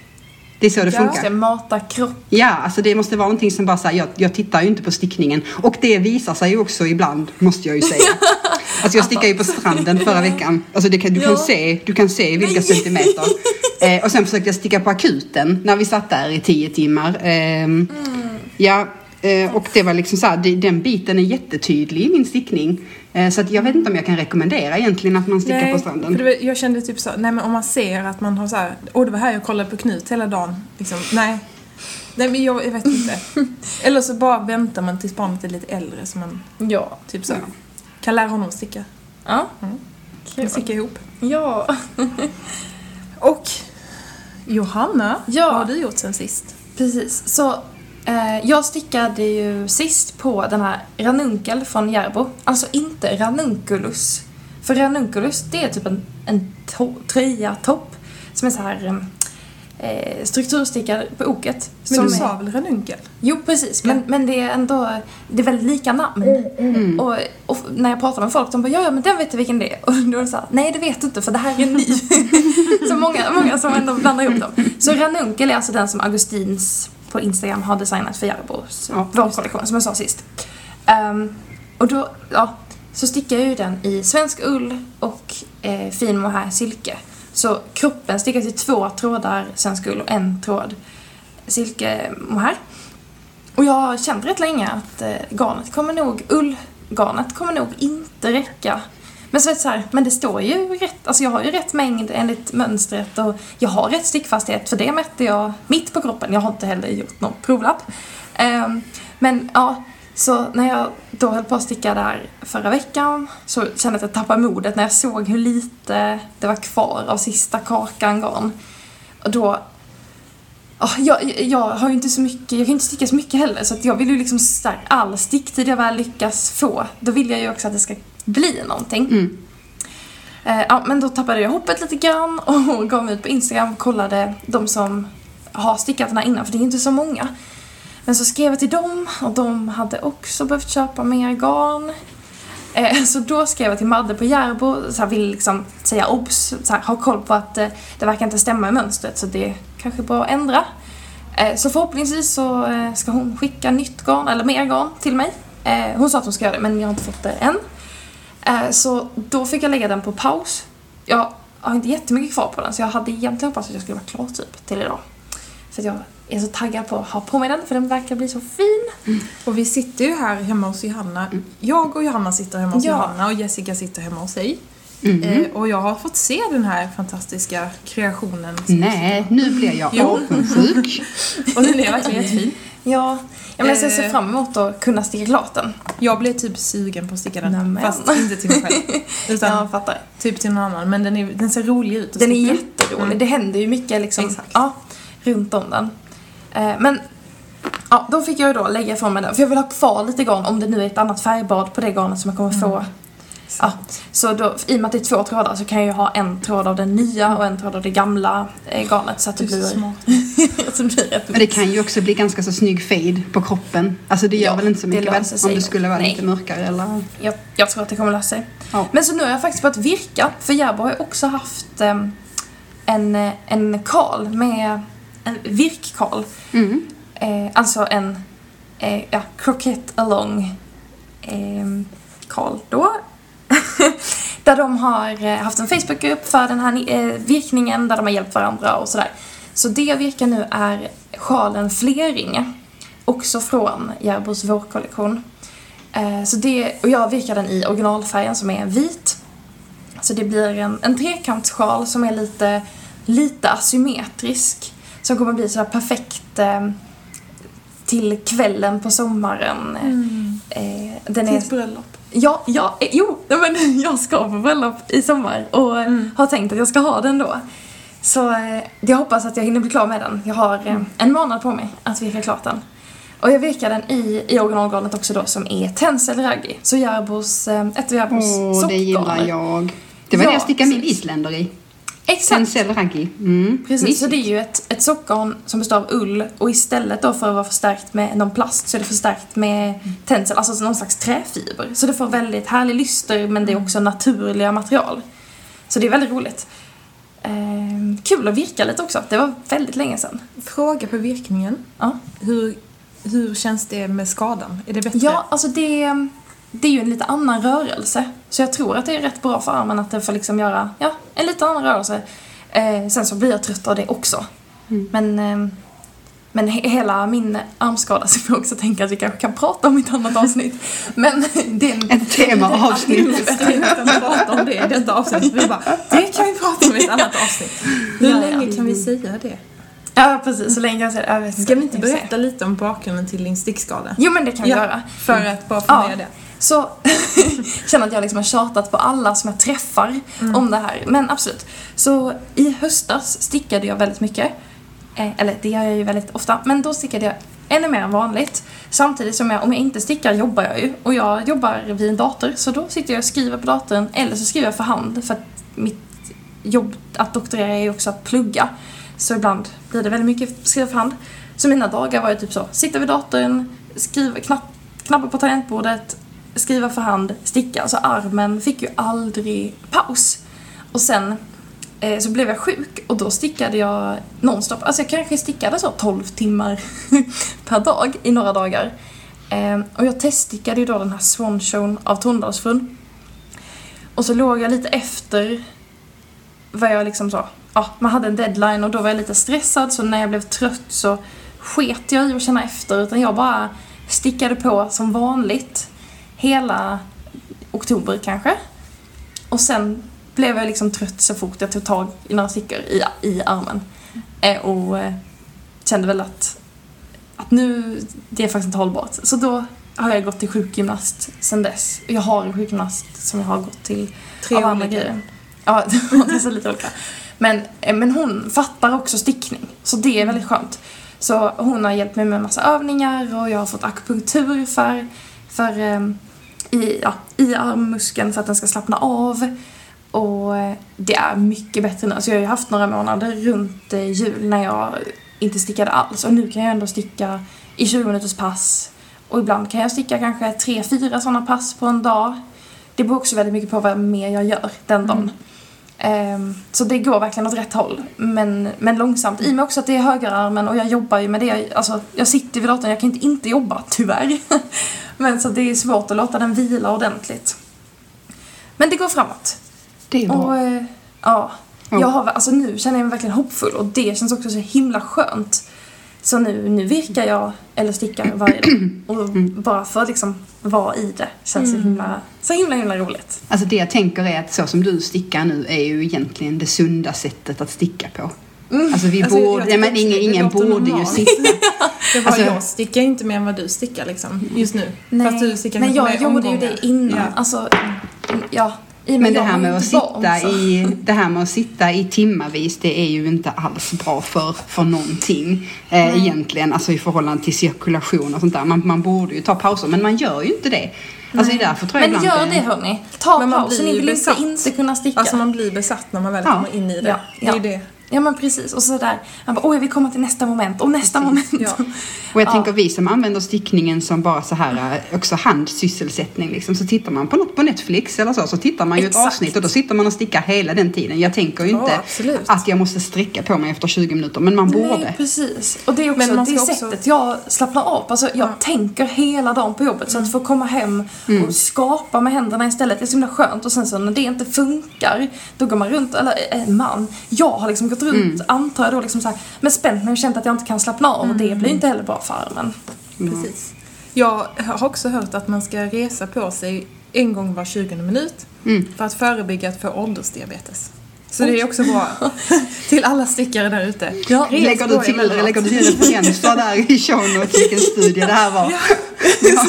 [SPEAKER 2] Det är så det
[SPEAKER 3] Ja.
[SPEAKER 2] funkar.
[SPEAKER 1] Ska mata kropp.
[SPEAKER 2] Ja, alltså det måste vara någonting som bara säger jag, jag tittar ju inte på stickningen. Och det visar sig ju också ibland, måste jag ju säga. *laughs* Alltså jag stickade ju på stranden förra veckan. Alltså kan, du, kan
[SPEAKER 1] Ja.
[SPEAKER 2] se, du kan se vilka centimeter. Eh, och sen försökte jag sticka på akuten när vi satt där i tio timmar. Ehm, Ja, eh, och det var liksom så här, den biten är jättetydlig i min stickning. Eh, så att jag vet inte om jag kan rekommendera egentligen att man stickar på stranden.
[SPEAKER 3] för det var, jag kände typ så, nej men om man ser att man har så här, åh det var här jag kollade på Knut hela dagen. Liksom, nej. Nej men jag, jag vet inte. *laughs* Eller så bara väntar man tills barnet är lite äldre så man
[SPEAKER 1] Ja.
[SPEAKER 3] typ så
[SPEAKER 2] Ja.
[SPEAKER 3] kan lära honom att sticka.
[SPEAKER 1] Ja.
[SPEAKER 3] Mm.
[SPEAKER 1] Kul.
[SPEAKER 3] Sticka ihop.
[SPEAKER 1] Ja. *laughs*
[SPEAKER 3] Och Johanna,
[SPEAKER 1] Ja.
[SPEAKER 3] vad har du gjort sen sist?
[SPEAKER 1] Precis. Så jag stickade ju sist på den här ranunkel från Järbo. Alltså inte ranunculus. För ranunculus det är typ en, en to- tröja, topp, som är så här eh, strukturstickad på oket.
[SPEAKER 3] Men
[SPEAKER 1] som
[SPEAKER 3] du
[SPEAKER 1] är,
[SPEAKER 3] sa väl ranunkel?
[SPEAKER 1] Jo, precis. Men, men det är ändå det är väldigt lika namn.
[SPEAKER 2] Mm.
[SPEAKER 1] Och, och när jag pratar med folk, de bara ja, ja men den vet du vilken det är. *laughs* Och då är det så här, nej det vet du inte för det här är ny. *laughs* så många, många som ändå blandar ihop dem. Så ranunkel är alltså den som Augustins på Instagram har designat för Järbos
[SPEAKER 2] Ja,
[SPEAKER 1] vårkollektion, som jag sa sist. Ehm, och då, ja, så stickar jag ju den i svensk ull och eh, fin mohair silke. Så kroppen stickas i två trådar svensk ull och en tråd silke mohair. Och jag har känt rätt länge att eh, garnet kommer nog, ullgarnet kommer nog inte räcka. Men så är det så här, men det står ju rätt, alltså jag har ju rätt mängd enligt mönstret och jag har rätt stickfasthet för det mätte jag mitt på kroppen. Jag har inte heller gjort någon provlapp. Um, men ja, så när jag då höll på att sticka där förra veckan så kände jag att jag tappade modet när jag såg hur lite det var kvar av sista kakan garn. Och då ah, jag, jag har ju inte så mycket, jag kan inte sticka så mycket heller så att jag vill ju liksom så här, all sticktid jag väl lyckas få, då vill jag ju också att det ska bli någonting.
[SPEAKER 2] Mm.
[SPEAKER 1] Eh, ja, men då tappade jag hoppet lite grann *laughs* och gav mig ut på Instagram och kollade de som har stickat den här innan, för det är inte så många. Men så skrev jag till dem och de hade också behövt köpa mer garn. Eh, *laughs* så då skrev jag till Madde på Järbo, så här, vill liksom säga obs, så här, ha koll på att eh, det verkar inte stämma i mönstret så det är kanske bra att ändra. Eh, så förhoppningsvis så eh, ska hon skicka nytt garn, eller mer garn, till mig. Eh, hon sa att hon ska göra det men jag har inte fått det än. Eh, så då fick jag lägga den på paus. Jag har inte jättemycket kvar på den så jag hade egentligen hoppats att jag skulle vara klar typ till idag. För att jag är så taggad på att ha på mig den för den verkar bli så fin.
[SPEAKER 3] Och vi sitter ju här hemma hos Johanna. Jag och Johanna sitter hemma hos
[SPEAKER 1] Ja.
[SPEAKER 3] Johanna och Jessica sitter hemma hos sig.
[SPEAKER 2] Mm.
[SPEAKER 3] Eh, och jag har fått se den här fantastiska kreationen.
[SPEAKER 2] Nej, nu blir jag avundsjuk. *laughs*
[SPEAKER 3] Och den är verkligen jättefin.
[SPEAKER 1] Ja, ja men jag ser
[SPEAKER 3] Eh.
[SPEAKER 1] fram emot att kunna sticka klart den.
[SPEAKER 3] Jag blev typ sugen på att sticka den.
[SPEAKER 1] Nämen.
[SPEAKER 3] Fast inte till mig själv. *laughs* Utan
[SPEAKER 1] Jag fattar.
[SPEAKER 3] typ till någon annan. Men den, är, den ser rolig ut att
[SPEAKER 1] Den är jätterolig.
[SPEAKER 3] Mm.
[SPEAKER 1] Det händer ju mycket liksom,
[SPEAKER 3] Exakt.
[SPEAKER 1] ja, runt om den. Eh, men ja, då fick jag ju då lägga ifrån mig den. För jag vill ha kvar lite garn om det nu är ett annat färgbad på det garnet som jag kommer få. Ja, så då, i och med att det är två trådar så kan jag ju ha en tråd av det nya och en tråd av det gamla eh, garnet så att det
[SPEAKER 3] Du är så
[SPEAKER 1] blir,
[SPEAKER 3] smart. *laughs*
[SPEAKER 1] så det blir
[SPEAKER 2] Men det kan ju också bli ganska så snygg fade på kroppen. Alltså det gör
[SPEAKER 1] Ja,
[SPEAKER 2] väl inte så
[SPEAKER 1] det
[SPEAKER 2] mycket väl? Om det skulle vara
[SPEAKER 1] Nej.
[SPEAKER 2] lite mörkare eller...
[SPEAKER 1] jag, jag tror att det kommer lösa sig.
[SPEAKER 2] Ja.
[SPEAKER 1] Men så nu har jag faktiskt börjat virka, för Järbo har ju också haft em, en, eh, en kal med en virkkal.
[SPEAKER 2] Mm.
[SPEAKER 1] Eh, alltså en eh, ja, croquette along eh, kal då. *laughs* Där de har eh, haft en Facebookgrupp för den här eh, virkningen där de har hjälpt varandra och sådär. Så det jag virkar nu är sjalen Fleringe. Också från Järbos vårkollektion. Eh, så det, och jag virkar den i originalfärgen som är vit. Så det blir en, en trekantssjal som är lite, lite asymmetrisk. Som kommer bli sådär perfekt eh, till kvällen på sommaren. Eh, den
[SPEAKER 3] Till ett bröllop.
[SPEAKER 1] Ja, ja, eh, jo, men *laughs* jag ska på bröllop i sommar och eh, har tänkt att jag ska ha den då. Så eh, jag hoppas att jag hinner bli klar med den. Jag har eh, en månad på mig att virka klart den. Och jag virkar den i, i originalgarnet också då som är Tencel Raggi. Så Järbos, ett av Järbos
[SPEAKER 2] Åh, det gillar jag. Det var
[SPEAKER 1] Ja,
[SPEAKER 2] det jag stickade min isländer i.
[SPEAKER 1] Exakt.
[SPEAKER 2] Tencel Raggi. Mm.
[SPEAKER 1] Precis, så
[SPEAKER 2] mysigt.
[SPEAKER 1] det är ju ett, ett sockgarn som består av ull och istället då för att vara förstärkt med någon plast så är det förstärkt med tencel, alltså någon slags träfiber. Så det får väldigt härlig lyster men det är också naturliga material. Så det är väldigt roligt. Ehm, kul att virka lite också, det var väldigt länge sedan.
[SPEAKER 3] Fråga på virkningen.
[SPEAKER 1] Ja,
[SPEAKER 3] Hur, hur känns det med skadan? Är det bättre?
[SPEAKER 1] ja alltså det, det är ju en lite annan rörelse. Så jag tror att det är rätt bra för armen att den får liksom göra ja, en lite annan rörelse. Eh, sen så blir jag trött av det också. Men, eh, men he- hela min armskada *laughs* så får jag också tänka att vi kanske kan prata om i ett annat avsnitt. Men *laughs* det är en,
[SPEAKER 2] Ett temaavsnitt. *laughs*
[SPEAKER 3] Inte prata om det i detta avsnitt. Vi bara, det kan vi prata om i ett annat avsnitt. Hur
[SPEAKER 1] Ja, ja.
[SPEAKER 3] länge kan vi säga det?
[SPEAKER 1] Ja, precis. Så länge jag ser jag vet
[SPEAKER 3] Ska vi inte
[SPEAKER 1] Jag
[SPEAKER 3] berätta lite om bakgrunden till din stickskada?
[SPEAKER 1] Jo, men det kan vi göra.
[SPEAKER 3] För att bara få
[SPEAKER 1] Ja.
[SPEAKER 3] med det.
[SPEAKER 1] Så *laughs* känner att jag liksom har tjatat på alla som jag träffar om det här. Men absolut. Så i höstas stickade jag väldigt mycket. Eh, eller det gör jag ju väldigt ofta. Men då stickade jag ännu mer än vanligt. Samtidigt som jag, om jag inte stickar jobbar jag ju. Och jag jobbar vid en dator. Så då sitter jag och skriver på datorn. Eller så skriver jag för hand. För att mitt jobb att doktorera är ju också att plugga. Så ibland blir det väldigt mycket skriva för hand. Så mina dagar var ju typ så. Sitta vid datorn, skriva, knapp, knappa på tangentbordet, skriva för hand, sticka. Så armen fick ju aldrig paus. Och sen eh, så blev jag sjuk och då stickade jag nonstop. Alltså jag kanske stickade så 12 timmar *laughs* per dag i några dagar. Eh, och jag teststickade ju då den här Swanshown av Tornedalsfrun. Och så låg jag lite efter vad jag liksom sa. Ja, man hade en deadline och då var jag lite stressad så när jag blev trött så sket jag i att känna efter utan jag bara stickade på som vanligt hela oktober kanske. Och sen blev jag liksom trött så fort jag tog tag i några stickor i, i armen. Eh, och eh, kände väl att, att nu, det är faktiskt inte hållbart. Så då har jag gått till sjukgymnast sen dess. Jag har en sjukgymnast som jag har gått till
[SPEAKER 3] Tre
[SPEAKER 1] av andra grejer. Ja, *laughs* det är så lite olika. Men, eh, men hon fattar också stickning, så det är väldigt skönt. Så hon har hjälpt mig med massa övningar och jag har fått akupunktur för, för eh, i, ja, i armmuskeln för att den ska slappna av. Och eh, det är mycket bättre nu. Alltså jag har ju haft några månader runt eh, jul när jag inte stickade alls och nu kan jag ändå sticka i 20 minuters pass. Och ibland kan jag sticka kanske tre, fyra sådana pass på en dag. Det beror också väldigt mycket på vad mer jag gör den dagen. Ehm, så det går verkligen åt rätt håll. Men, men långsamt. I och med också att det är högerarmen och jag jobbar ju med det. Alltså, jag sitter vid datorn, jag kan inte inte jobba, tyvärr. *laughs* men så det är svårt att låta den vila ordentligt. Men det går framåt.
[SPEAKER 2] Det är bra.
[SPEAKER 1] Och eh, ja,
[SPEAKER 2] Ja.
[SPEAKER 1] jag har, alltså nu känner jag mig verkligen hoppfull och det känns också så himla skönt. Så nu, nu virkar jag eller stickar varje dag. *clears throat* Och bara för att liksom vara i det känns så himla, så himla, himla roligt.
[SPEAKER 2] Alltså det jag tänker är att så som du stickar nu är ju egentligen det sunda sättet att sticka på. Alltså vi
[SPEAKER 3] Alltså,
[SPEAKER 2] borde, nej, men ingen, ingen borde ju sitta. *laughs*
[SPEAKER 3] Det var
[SPEAKER 2] Alltså-
[SPEAKER 3] jag stickar inte mer än vad du stickar liksom, just nu. Fast du stickar
[SPEAKER 1] men jag gjorde ju det innan.
[SPEAKER 3] Ja.
[SPEAKER 1] Alltså, ja. I
[SPEAKER 2] Men det här med att sitta
[SPEAKER 1] så.
[SPEAKER 2] i, det här med att sitta i timmavis, det är ju inte alls bra för, för någonting eh, egentligen, alltså i förhållande till cirkulation och sånt där. Man, man borde ju ta pauser, men man gör ju inte det. Alltså är därför tror jag
[SPEAKER 1] Men gör det hörni. Ta
[SPEAKER 3] Men blir
[SPEAKER 1] ni vill inte inte kunna sticka.
[SPEAKER 3] Alltså man blir besatt när man väl
[SPEAKER 2] Ja.
[SPEAKER 3] kommer in i det.
[SPEAKER 1] Ja,
[SPEAKER 3] Det är
[SPEAKER 1] ja.
[SPEAKER 3] det.
[SPEAKER 1] Ja men precis. Och sådär. Han bara, oj jag vill komma till nästa moment och nästa moment.
[SPEAKER 3] Ja. *laughs*
[SPEAKER 2] Och jag
[SPEAKER 1] Ja.
[SPEAKER 2] tänker vi som använder stickningen som bara så här eh, också handsysselsättning liksom. Så tittar man på något på Netflix eller så, så tittar man ju
[SPEAKER 1] Exakt.
[SPEAKER 2] ett avsnitt och då sitter man och stickar hela den tiden. Jag tänker ju inte
[SPEAKER 3] Ja,
[SPEAKER 2] att jag måste sträcka på mig efter 20 minuter, men man borde.
[SPEAKER 1] Nej, precis. Och det är också
[SPEAKER 3] Men man
[SPEAKER 1] det
[SPEAKER 3] också-
[SPEAKER 1] sättet jag slappnar av. Alltså, jag tänker hela dagen på jobbet. Så att få komma hem
[SPEAKER 2] Mm.
[SPEAKER 1] och skapa med händerna istället det är så himla skönt. Och sen så när det inte funkar, då går man runt, eller eh, man, jag har liksom gått runt,
[SPEAKER 2] Mm.
[SPEAKER 1] antar jag då liksom så här, med spänt och känt att jag inte kan slappna av. Och det
[SPEAKER 3] Mm.
[SPEAKER 1] blir inte heller bra för armen.
[SPEAKER 3] Precis. Jag har också hört att man ska resa på sig en gång var 20 minut
[SPEAKER 2] Mm.
[SPEAKER 3] för att förebygga att få åldersdiabetes. Så det är också bra *laughs* till alla stickare där ute.
[SPEAKER 1] Ja,
[SPEAKER 2] Lägger
[SPEAKER 3] på
[SPEAKER 2] du till, lägger du till referenser där i show notes vilken studie det här var?
[SPEAKER 3] Ja, *laughs*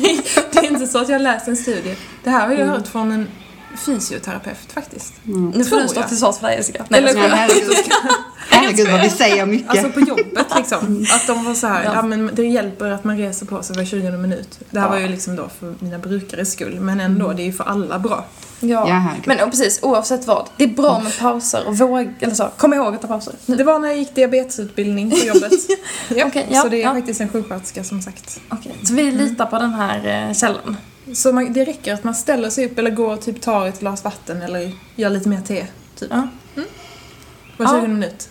[SPEAKER 3] det, det är inte så att jag läst en studie. Det här har jag hört från en fysioterapeut faktiskt.
[SPEAKER 1] Nu får du stå
[SPEAKER 3] jag.
[SPEAKER 1] till svars för det Jessica. Nej,
[SPEAKER 3] Eller-.
[SPEAKER 2] Nej, herregud. herregud vad vi säger mycket.
[SPEAKER 3] Alltså på jobbet liksom. Att de var så här,
[SPEAKER 1] Ja.
[SPEAKER 3] ja. men det hjälper att man reser på sig var 20 minut. Det här
[SPEAKER 1] Ja.
[SPEAKER 3] var ju liksom då för mina brukares skull. Men ändå, det är ju för alla bra.
[SPEAKER 1] Ja,
[SPEAKER 2] Ja,
[SPEAKER 1] men och precis oavsett vad. Det är bra med pauser och våg, eller så, kom ihåg att ta pauser. Nu.
[SPEAKER 3] Det var när jag gick diabetesutbildning på jobbet. *laughs* ja,
[SPEAKER 1] ja,
[SPEAKER 3] så det är
[SPEAKER 1] ja.
[SPEAKER 3] faktiskt en sjuksköterska som sagt.
[SPEAKER 1] Okej, så vi litar på den här eh, källan.
[SPEAKER 3] Så man, det räcker att man ställer sig upp eller går och typ tar ett glas vatten eller gör lite mer te. Typ.
[SPEAKER 1] Ja.
[SPEAKER 3] Var
[SPEAKER 1] Ja.
[SPEAKER 3] 20 minut.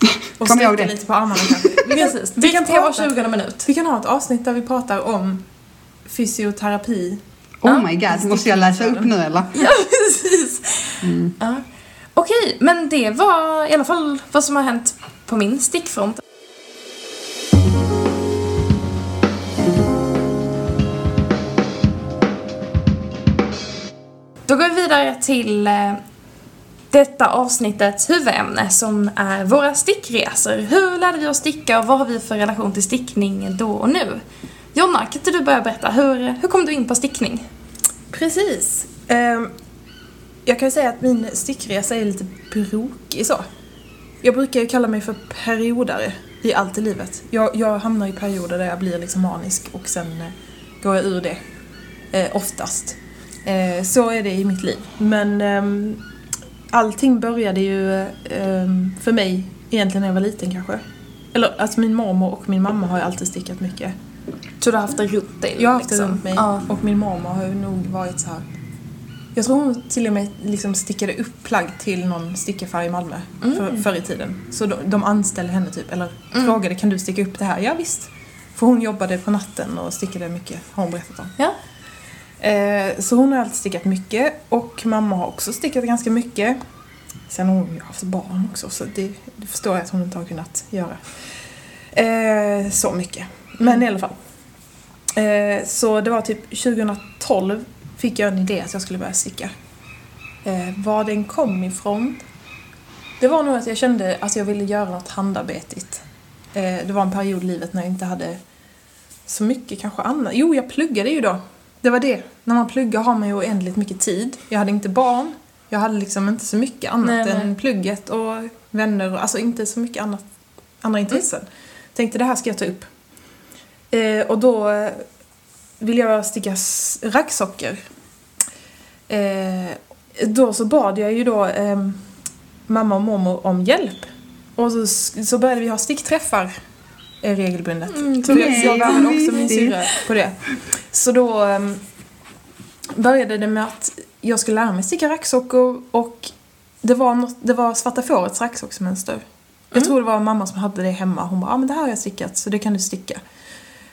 [SPEAKER 3] *laughs* Och
[SPEAKER 2] Kom det.
[SPEAKER 3] lite på armarna kanske. *laughs*
[SPEAKER 1] Precis,
[SPEAKER 3] vi kan,
[SPEAKER 1] det var
[SPEAKER 3] prata,
[SPEAKER 1] 20 minut.
[SPEAKER 3] vi kan ha ett avsnitt där vi pratar om fysioterapi.
[SPEAKER 2] Oh my god, måste jag läsa upp nu eller? *laughs*
[SPEAKER 1] Ja, precis. Ja. Okej, men det var i alla fall vad som har hänt på min stickfront. Då går vi vidare till eh, detta avsnittets huvudämne som är våra stickresor. Hur lärde vi oss sticka och vad har vi för relation till stickning då och nu? Jonna, kan inte du börja berätta, hur, hur kom du in på stickning?
[SPEAKER 3] Precis. Ehm, jag kan ju säga att min stickresa är lite brokig så. Jag brukar ju kalla mig för periodare i allt i livet. Jag, jag hamnar i perioder där jag blir liksom manisk och sen eh, går jag ur det. Eh, oftast. Eh, så är det i mitt liv. Men ehm, allting började ju ehm, för mig egentligen när jag var liten kanske. Eller alltså min mormor och min mamma har ju alltid stickat mycket.
[SPEAKER 1] Så du har haft det runt dig?
[SPEAKER 3] Jag har haft det
[SPEAKER 1] liksom?
[SPEAKER 3] runt mig
[SPEAKER 1] Ja.
[SPEAKER 3] och min mormor har ju nog varit så här. Jag tror hon till och med liksom stickade upp plagg till någon stickaffär i Malmö för, förr i tiden. Så de, de anställde henne typ, eller frågade kan du sticka upp det här? Ja visst. För hon jobbade på natten och stickade mycket, har hon berättat om.
[SPEAKER 1] Ja.
[SPEAKER 3] Eh, så hon har alltid stickat mycket och mamma har också stickat ganska mycket. Sen har hon ju haft barn också så det, det förstår jag att hon inte har kunnat göra. Eh, så mycket. Men i alla fall. Eh, så det var typ 2012 fick jag en idé att jag skulle börja sticka. Eh, var den kom ifrån? Det var nog att jag kände att jag ville göra något handarbetigt. Eh, det var en period i livet när jag inte hade så mycket kanske annat. Jo, jag pluggade ju då. Det var det. När man pluggar har man ju oändligt mycket tid. Jag hade inte barn. Jag hade liksom inte så mycket annat
[SPEAKER 1] Nej, nej.
[SPEAKER 3] än plugget och vänner. och- Alltså inte så mycket annat, andra intressen. Tänkte det här ska jag ta upp. Eh, och då eh, ville jag sticka raggsockor. Eh, då så bad jag ju då eh, mamma och mormor om hjälp. Och så, så började vi ha stickträffar regelbundet.
[SPEAKER 1] Mm,
[SPEAKER 3] För jag, värvade
[SPEAKER 2] vad
[SPEAKER 3] också min
[SPEAKER 2] mysigt.
[SPEAKER 3] syrra på det. Så då um, började det med att jag skulle lära mig sticka raggsockor och det var, något, det var Svarta fårets raggsocksmönster. Jag tror det var mamma som hade det hemma. Hon bara, ah, men det här har jag stickat så det kan du sticka.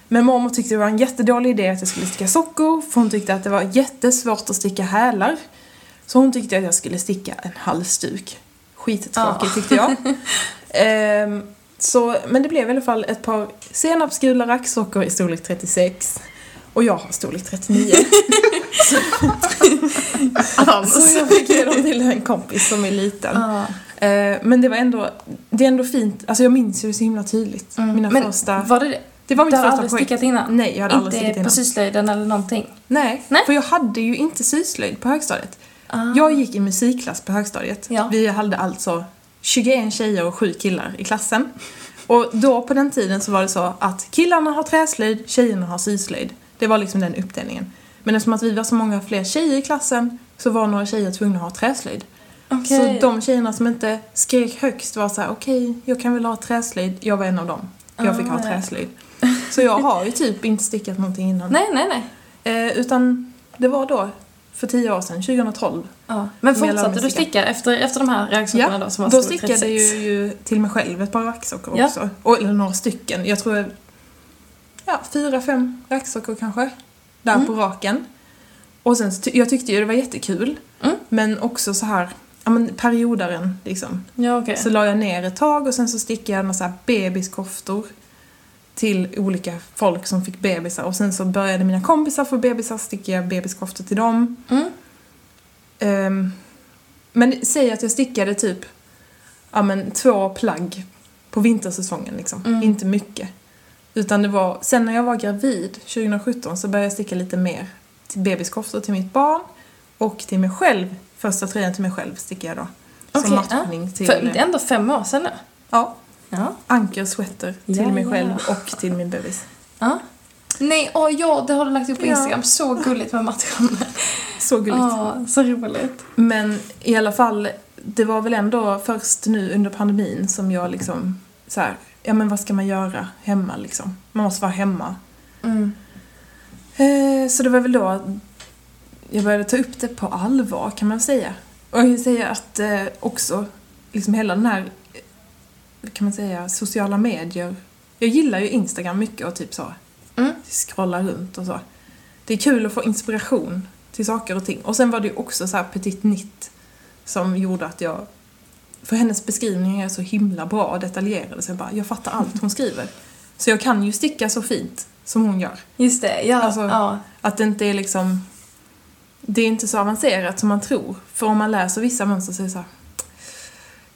[SPEAKER 3] Men mormor tyckte det var en jättedålig idé att jag skulle sticka sockor för hon tyckte att det var jättesvårt att sticka hälar. Så hon tyckte att jag skulle sticka en halsduk. Skittråkigt
[SPEAKER 1] Ja.
[SPEAKER 3] tyckte jag. *laughs* Ehm, så, men det blev i alla fall ett par senapsgula raggsockor i storlek 36. Och jag har storlek 39. så jag fick ge dem till en kompis som är liten.
[SPEAKER 1] Ja.
[SPEAKER 3] Eh, men det var ändå, det är ändå fint. Alltså jag minns ju det så himla tydligt. Mina
[SPEAKER 1] Mm. Men
[SPEAKER 3] första...
[SPEAKER 1] var det det?
[SPEAKER 3] det var mitt
[SPEAKER 1] Du har
[SPEAKER 3] första
[SPEAKER 1] aldrig
[SPEAKER 3] projekt.
[SPEAKER 1] stickat innan?
[SPEAKER 3] Nej, jag hade aldrig stickat
[SPEAKER 1] Inte
[SPEAKER 3] innan.
[SPEAKER 1] på syslöjden eller någonting?
[SPEAKER 3] Nej,
[SPEAKER 1] Nej.
[SPEAKER 3] för jag hade ju inte syslöjd på högstadiet.
[SPEAKER 1] Ah.
[SPEAKER 3] Jag gick i musikklass på högstadiet.
[SPEAKER 1] Ja.
[SPEAKER 3] Vi hade alltså 21 tjejer och 7 killar i klassen. Och då på den tiden så var det så att killarna har träslöjd, tjejerna har syslöjd. Det var liksom den uppdelningen. Men eftersom att vi var så många fler tjejer i klassen så var några tjejer tvungna att ha träslöjd.
[SPEAKER 1] Okej.
[SPEAKER 3] Så de tjejerna som inte skrek högst var så här: okej, jag kan väl ha träslöjd. Jag var en av dem. Jag fick
[SPEAKER 1] Ah,
[SPEAKER 3] ha
[SPEAKER 1] ja.
[SPEAKER 3] träslöjd. Så jag har ju typ inte stickat någonting innan.
[SPEAKER 1] Nej, nej, nej.
[SPEAKER 3] Eh, utan det var då, för tio år sedan, 2012.
[SPEAKER 1] Ja. Men fortsatte du
[SPEAKER 3] sticka.
[SPEAKER 1] efter, efter de här räksockorna då som var
[SPEAKER 3] då stickade
[SPEAKER 1] 36?
[SPEAKER 3] jag ju till mig själv ett par racksockor
[SPEAKER 1] Ja.
[SPEAKER 3] också. Och, eller några stycken. Jag tror, ja, fyra, fem racksockor kanske. Där
[SPEAKER 1] Mm.
[SPEAKER 3] på raken. Och sen, jag tyckte ju det var jättekul.
[SPEAKER 1] Mm.
[SPEAKER 3] Men också så här, ja men periodaren liksom.
[SPEAKER 1] Ja, okej.
[SPEAKER 3] Så la jag ner ett tag och sen så stickade jag några så här bebiskoftor till olika folk som fick bebisar. Och sen så började mina kompisar få bebisar, stickade jag bebiskoftor till dem.
[SPEAKER 1] Mm.
[SPEAKER 3] Ehm, men säg att jag stickade typ ja, men, två plagg på vintersäsongen liksom.
[SPEAKER 1] Mm.
[SPEAKER 3] Inte mycket. Utan det var, sen när jag var gravid 2017 så började jag sticka lite mer till bebiskoftor till mitt barn och till mig själv. Första tröjan till mig själv stickade jag då. Som matchning till...
[SPEAKER 1] För, det är ändå fem år sedan nu.
[SPEAKER 3] Ja,
[SPEAKER 1] Ja.
[SPEAKER 3] anker sweater till
[SPEAKER 1] Ja,
[SPEAKER 3] mig
[SPEAKER 1] ja.
[SPEAKER 3] själv och till min bebis.
[SPEAKER 1] ja. Nej, åh ja, det har du lagt upp på
[SPEAKER 3] Ja.
[SPEAKER 1] Instagram. Så gulligt med matchande. *laughs*
[SPEAKER 3] Så gulligt.
[SPEAKER 1] Ja, så roligt.
[SPEAKER 3] Men i alla fall, det var väl ändå först nu under pandemin som jag liksom så här, ja men vad ska man göra hemma liksom? Man måste vara hemma.
[SPEAKER 1] Mm.
[SPEAKER 3] Eh, så det var väl då jag började ta upp det på allvar kan man säga. Och jag kan säga att eh, också liksom hela den här, kan man säga, sociala medier. Jag gillar ju Instagram mycket och typ så
[SPEAKER 1] Mm.
[SPEAKER 3] scrolla runt och så. Det är kul att få inspiration till saker och ting. Och sen var det ju också så här Petit Nitt som gjorde att jag... För hennes beskrivningar är så himla bra och detaljerade så jag bara, jag fattar allt hon skriver. Så jag kan ju sticka så fint som hon gör.
[SPEAKER 1] Just det, ja.
[SPEAKER 3] Alltså-
[SPEAKER 1] ja.
[SPEAKER 3] Att det inte är liksom... Det är inte så avancerat som man tror. För om man läser vissa mönster så är det så här,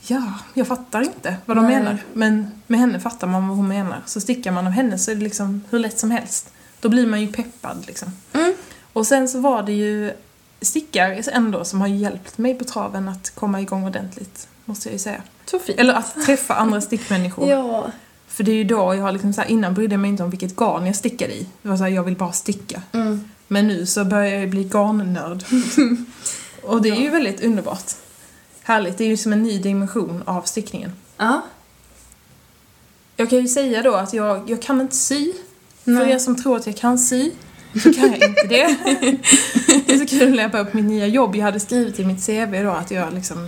[SPEAKER 3] Ja, jag fattar inte vad de
[SPEAKER 1] Nej.
[SPEAKER 3] menar. Men med henne fattar man vad hon menar. Så stickar man av henne så är det liksom hur lätt som helst. Då blir man ju peppad liksom.
[SPEAKER 1] Mm.
[SPEAKER 3] Och sen så var det ju stickar ändå som har hjälpt mig på traven att komma igång ordentligt. Måste jag ju säga.
[SPEAKER 1] Så fint.
[SPEAKER 3] Eller att träffa andra stickmänniskor.
[SPEAKER 1] Ja.
[SPEAKER 3] För det är ju då jag har liksom så här, innan brydde jag mig inte om vilket garn jag stickade i. Det var så här, jag vill bara sticka.
[SPEAKER 1] Mm.
[SPEAKER 3] Men nu så börjar jag bli garnnörd. *laughs* och det är ju väldigt underbart. Härligt, det är ju som en ny dimension av stickningen.
[SPEAKER 1] Ja.
[SPEAKER 3] Jag kan ju säga då att jag, jag kan inte sy. För
[SPEAKER 1] Nej.
[SPEAKER 3] er som tror att jag kan sy, så kan jag inte det. det *laughs* är så kul när jag började på mitt nya jobb. Jag hade skrivit i mitt CV då att jag liksom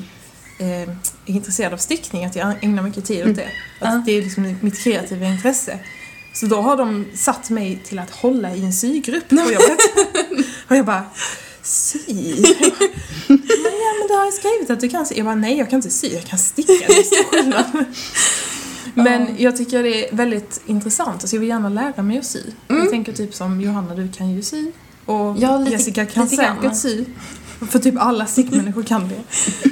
[SPEAKER 3] eh, är intresserad av stickning, att jag ägnar mycket tid åt det. Att
[SPEAKER 1] Ja.
[SPEAKER 3] det är liksom mitt kreativa intresse. Så då har de satt mig till att hålla i en sygrupp på jobbet. *laughs* Och jag bara, sy? *laughs* *laughs* Ja, men du har ju skrivit att du kan sy. Jag bara, nej jag kan inte sy, jag kan sticka. Det är stor skillnad. Men jag tycker det är väldigt intressant, alltså jag vill gärna lära mig att sy. Jag tänker typ som Johanna, du kan ju sy. Och
[SPEAKER 1] Ja, lite-
[SPEAKER 3] Jessica kan
[SPEAKER 1] lite
[SPEAKER 3] säkert sy. För typ alla stickmänniskor kan det.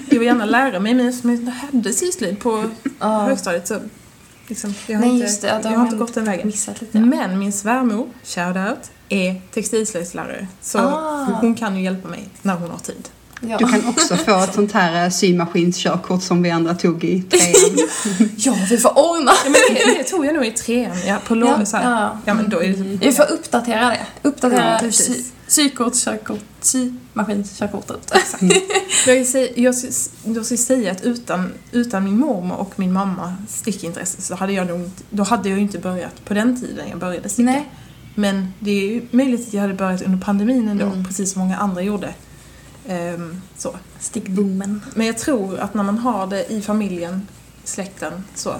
[SPEAKER 3] Jag vill gärna lära mig, men eftersom jag inte hade syslöjd på
[SPEAKER 1] Ja.
[SPEAKER 3] högstadiet så liksom, jag har
[SPEAKER 1] Nej,
[SPEAKER 3] inte,
[SPEAKER 1] det. Ja,
[SPEAKER 3] jag har inte gått den vägen.
[SPEAKER 1] Missat lite.
[SPEAKER 3] Men min svärmor, shoutout, är textilslöjdslärare. Så
[SPEAKER 1] Ah.
[SPEAKER 3] hon kan ju hjälpa mig när hon har tid.
[SPEAKER 1] Ja.
[SPEAKER 2] Du kan också få ett sånt här eh, symaskinskörkort som vi andra tog i trean. *laughs*
[SPEAKER 1] ja, vi får ordna.
[SPEAKER 3] Ja, men det, det tog jag nog i trean, ja, på låg,
[SPEAKER 1] Ja,
[SPEAKER 3] så här.
[SPEAKER 1] ja.
[SPEAKER 3] ja. men då är det
[SPEAKER 1] Vi får uppdatera det. Uppdatera
[SPEAKER 3] Ja,
[SPEAKER 1] sy- symaskinskörkortet.
[SPEAKER 3] Jag, säga, jag, ska, jag ska säga att utan, utan min mormor och min mamma stickintresse så hade jag nog inte- då hade jag inte börjat på den tiden jag började sticka.
[SPEAKER 1] Nej.
[SPEAKER 3] Men det är ju möjligt att jag hade börjat under pandemin ändå,
[SPEAKER 1] Mm.
[SPEAKER 3] precis som många andra gjorde. Ehm, så.
[SPEAKER 1] Stickboomen.
[SPEAKER 3] Men jag tror att när man har det i familjen, släkten, så,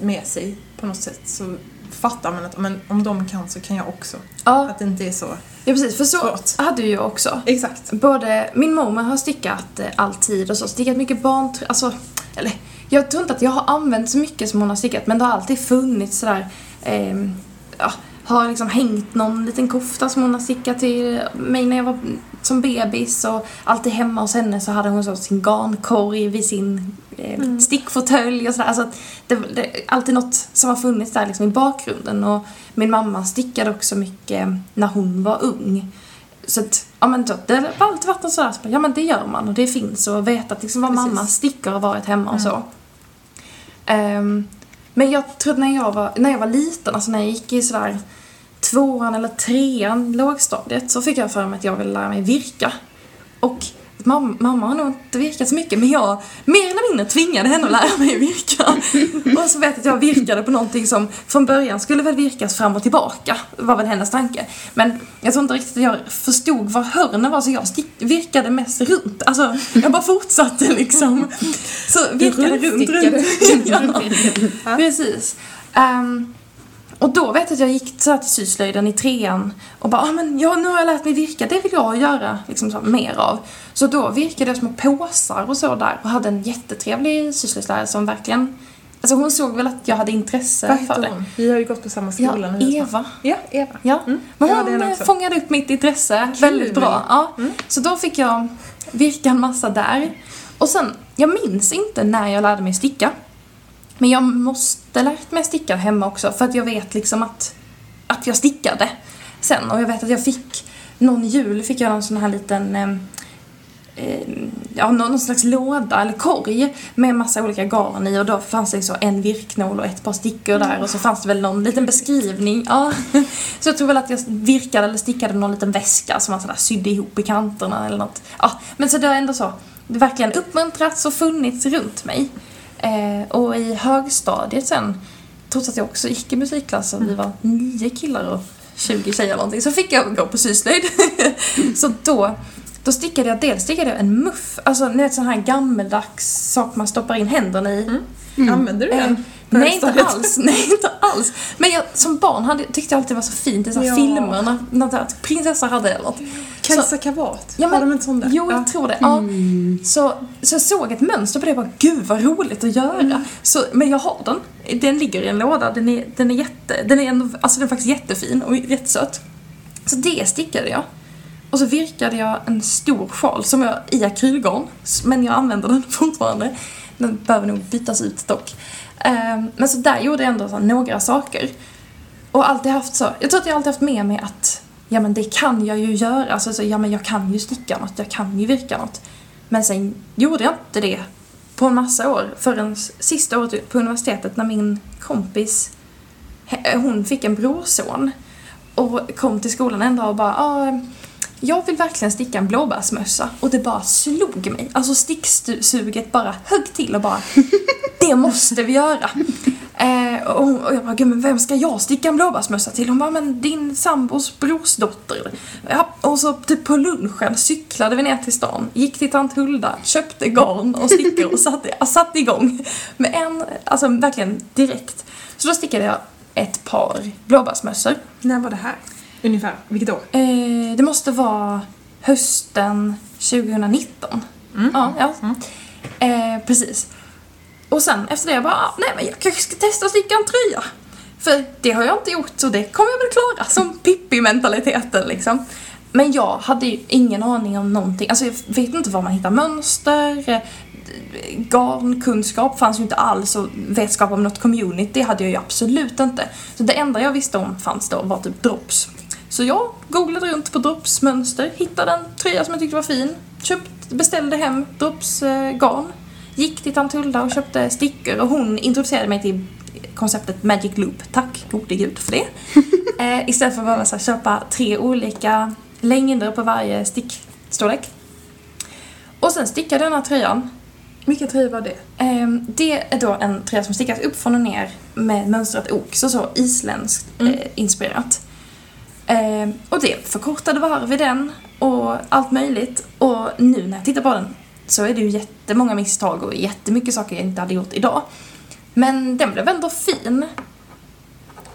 [SPEAKER 3] med sig på något sätt så fattar man att men, om de kan så kan jag också.
[SPEAKER 1] Ja,
[SPEAKER 3] Att det inte är så
[SPEAKER 1] ja, precis. För så
[SPEAKER 3] svårt.
[SPEAKER 1] hade ju jag också.
[SPEAKER 3] Exakt.
[SPEAKER 1] Både min mormor har stickat eh, alltid och så, stickat mycket barn... Alltså, eller jag tror inte att jag har använt så mycket som hon har stickat men det har alltid funnits sådär... ehm, ja, har liksom hängt någon liten kofta som hon har stickat till mig när jag var som bebis och alltid hemma hos henne så hade hon så sin garnkorg vid sin eh, stickfåtölj och sådär. Alltså, det, det alltid något som har funnits där liksom i bakgrunden och min mamma stickade också mycket när hon var ung. Så att, ja men då, det har alltid varit något sådär, så ja men det gör man och det finns och veta att liksom vad
[SPEAKER 3] Precis.
[SPEAKER 1] mamma stickar och varit hemma och så. Ehm, men jag tror när jag var, när jag var liten, alltså när jag gick i sådär tvåan eller trean, lågstadiet, så fick jag för mig att jag ville lära mig virka. Och mamma, mamma har nog inte virkat så mycket men jag mer eller mindre tvingade henne att lära mig virka. *laughs* och så vet jag att jag virkade på någonting som från början skulle väl virkas fram och tillbaka, var väl hennes tanke. Men jag tror inte riktigt att jag förstod var hörnen var så jag virkade mest runt. Alltså jag bara fortsatte liksom. Så virkade runt, runt. *laughs* ja, *laughs* precis. Um, och då vet jag att jag gick så här till syslöjden i trean och bara, ah, men ja, nu har jag lärt mig virka, det vill jag göra liksom så, mer av. Så då virkade jag små påsar och så där och hade en jättetrevlig syslöjdslärare som verkligen Alltså hon såg väl att jag hade intresse
[SPEAKER 3] Vad
[SPEAKER 1] för det.
[SPEAKER 3] hon? Vi har ju gått på samma skola
[SPEAKER 1] Ja. Eva.
[SPEAKER 3] Ja, Eva.
[SPEAKER 1] Ja,
[SPEAKER 3] Mm.
[SPEAKER 1] men hon fångade upp mitt intresse
[SPEAKER 3] Kul.
[SPEAKER 1] väldigt bra. Ja.
[SPEAKER 3] Mm.
[SPEAKER 1] Så då fick jag virka en massa där. Och sen, jag minns inte när jag lärde mig sticka. Men jag måste lärt mig sticka hemma också för att jag vet liksom att, att jag stickade sen. Och jag vet att jag fick, någon jul fick jag någon sån här liten eh, eh ja, någon slags låda eller korg med massa olika garn i och då fanns det så en virknål och ett par stickor där och så fanns det väl någon liten beskrivning. Ja. *laughs* Så jag tror väl att jag virkade eller stickade någon liten väska som man sådär sydde ihop i kanterna eller något. Ja, men så det har ändå så, det har verkligen uppmuntrats och funnits runt mig. Eh, och i högstadiet sen, trots att jag också gick i musikklass och vi var nio killar och 20 tjejer eller någonting, så fick jag gå på syslöjd. *laughs* så då då stickade jag, dels stickade jag en muff, alltså ni vet sån här gammeldags sak man stoppar in händerna i.
[SPEAKER 3] Använder du
[SPEAKER 1] Eh,
[SPEAKER 3] den? På
[SPEAKER 1] nej, inte alls. *laughs* Nej, inte alls. Men jag, som barn hade, tyckte jag alltid det var så fint i så
[SPEAKER 3] Ja.
[SPEAKER 1] filmer när, när prinsessor hade det eller något.
[SPEAKER 3] Kajsa Kavat,
[SPEAKER 1] Ja,
[SPEAKER 3] har
[SPEAKER 1] men-
[SPEAKER 3] de inte sån där?
[SPEAKER 1] Jo, jag
[SPEAKER 3] Ja.
[SPEAKER 1] tror det. Ja. Så, så jag såg ett mönster på det och bara, gud vad roligt att göra.
[SPEAKER 3] Mm.
[SPEAKER 1] Så, men jag har den. Den ligger i en låda. Den är, den är jätte, den är ändå, alltså den är faktiskt jättefin och jättesöt. Så det stickade jag. Och så virkade jag en stor sjal som jag i akrylgarn, men jag använder den *laughs* fortfarande. Den behöver nog bytas ut dock. Ehm, men så där gjorde jag ändå så några saker. Och alltid haft så, jag tror att jag alltid haft med mig att ja men det kan jag ju göra, alltså så, ja men jag kan ju sticka något, jag kan ju virka något. Men sen gjorde jag inte det på en massa år förrän sista året på universitetet när min kompis, eh, hon fick en brorson och kom till skolan en dag och bara ah, jag vill verkligen sticka en blåbärsmössa och det bara slog mig. Alltså sticksuget bara högg till och bara *laughs* det måste vi göra. Eh, och, och jag bara, gud men vem ska jag sticka en blåbärsmössa till? Hon bara, men din sambos brorsdotter. Ja, och så typ på lunchen cyklade vi ner till stan, gick till tant Hulda, köpte garn och stickor och satte, jag satte igång med en, alltså verkligen direkt. Så då stickade jag ett par blåbärsmössor.
[SPEAKER 3] När var det här? Ungefär, vilket år?
[SPEAKER 1] Eh, det måste vara hösten 2019.
[SPEAKER 3] Mm.
[SPEAKER 1] Ja, ja. Eh, precis. Och sen efter det jag bara, ah, nej men jag kanske ska testa att sticka en tröja. För det har jag inte gjort så det kommer jag väl klara. Som Pippi-mentaliteten liksom. Men jag hade ju ingen aning om någonting. Alltså jag vet inte var man hittar mönster. Garnkunskap fanns ju inte alls och vetskap om något community hade jag ju absolut inte. Så det enda jag visste om fanns då var typ drops. Så jag googlade runt på dropsmönster, hittade en tröja som jag tyckte var fin, köpt, beställde hem dropsgarn, eh, garn, gick till tant Hulda och köpte stickor och hon introducerade mig till konceptet Magic Loop. Tack gode gud för det. *laughs* eh, istället för att behöva så här, köpa tre olika längder på varje stickstorlek. Och sen stickade jag den här tröjan
[SPEAKER 3] Vilken tröja var det?
[SPEAKER 1] Ehm, det är då en tröja som stickas upp från och ner med mönstrat ok, så så isländskt
[SPEAKER 3] Mm.
[SPEAKER 1] eh, inspirerat. Ehm, och det förkortade varv i den och allt möjligt. Och nu när jag tittar på den så är det ju jättemånga misstag och jättemycket saker jag inte hade gjort idag. Men den blev ändå fin.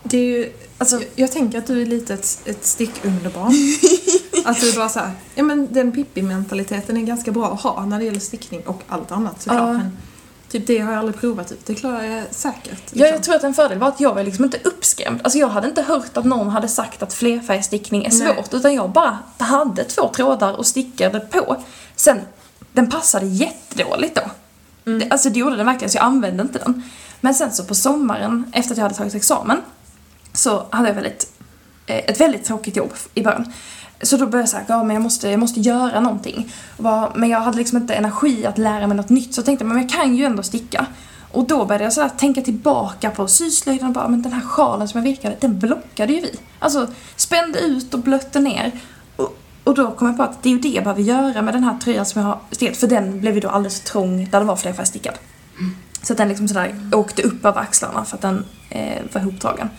[SPEAKER 3] Det är ju,
[SPEAKER 1] Alltså,
[SPEAKER 3] jag, jag tänker att du är lite ett, ett stickunderbarn. *laughs* att du bara såhär, ja men den Pippi-mentaliteten är ganska bra att ha när det gäller stickning och allt annat såklart. Men typ det har jag aldrig provat ut, det klarar jag säkert.
[SPEAKER 1] Ja, jag
[SPEAKER 3] liksom.
[SPEAKER 1] tror att en fördel var att jag var liksom inte uppskrämd. Alltså jag hade inte hört att någon hade sagt att flerfärgstickning är
[SPEAKER 3] Nej.
[SPEAKER 1] svårt, utan jag bara hade två trådar och stickade på. Sen, den passade jättedåligt då.
[SPEAKER 3] Mm.
[SPEAKER 1] Det, alltså det gjorde den verkligen, så jag använde inte den. Men sen så på sommaren, efter att jag hade tagit examen, så hade jag väldigt, eh, ett väldigt tråkigt jobb i början. Så då började jag säga, ja men jag måste, jag måste göra någonting. Bara, men jag hade liksom inte energi att lära mig något nytt, så jag tänkte men jag kan ju ändå sticka. Och då började jag så här tänka tillbaka på syslöjden och bara, men den här sjalen som jag virkade, den blockade ju vi. Alltså spände ut och blötte ner. Och, Och då kom jag på att det är ju det jag behöver göra med den här tröjan som jag har stickat. För den blev ju då alldeles för trång där det var flerfärgstickad. Så att den liksom sådär åkte upp över axlarna för att den eh, var ihoptagen.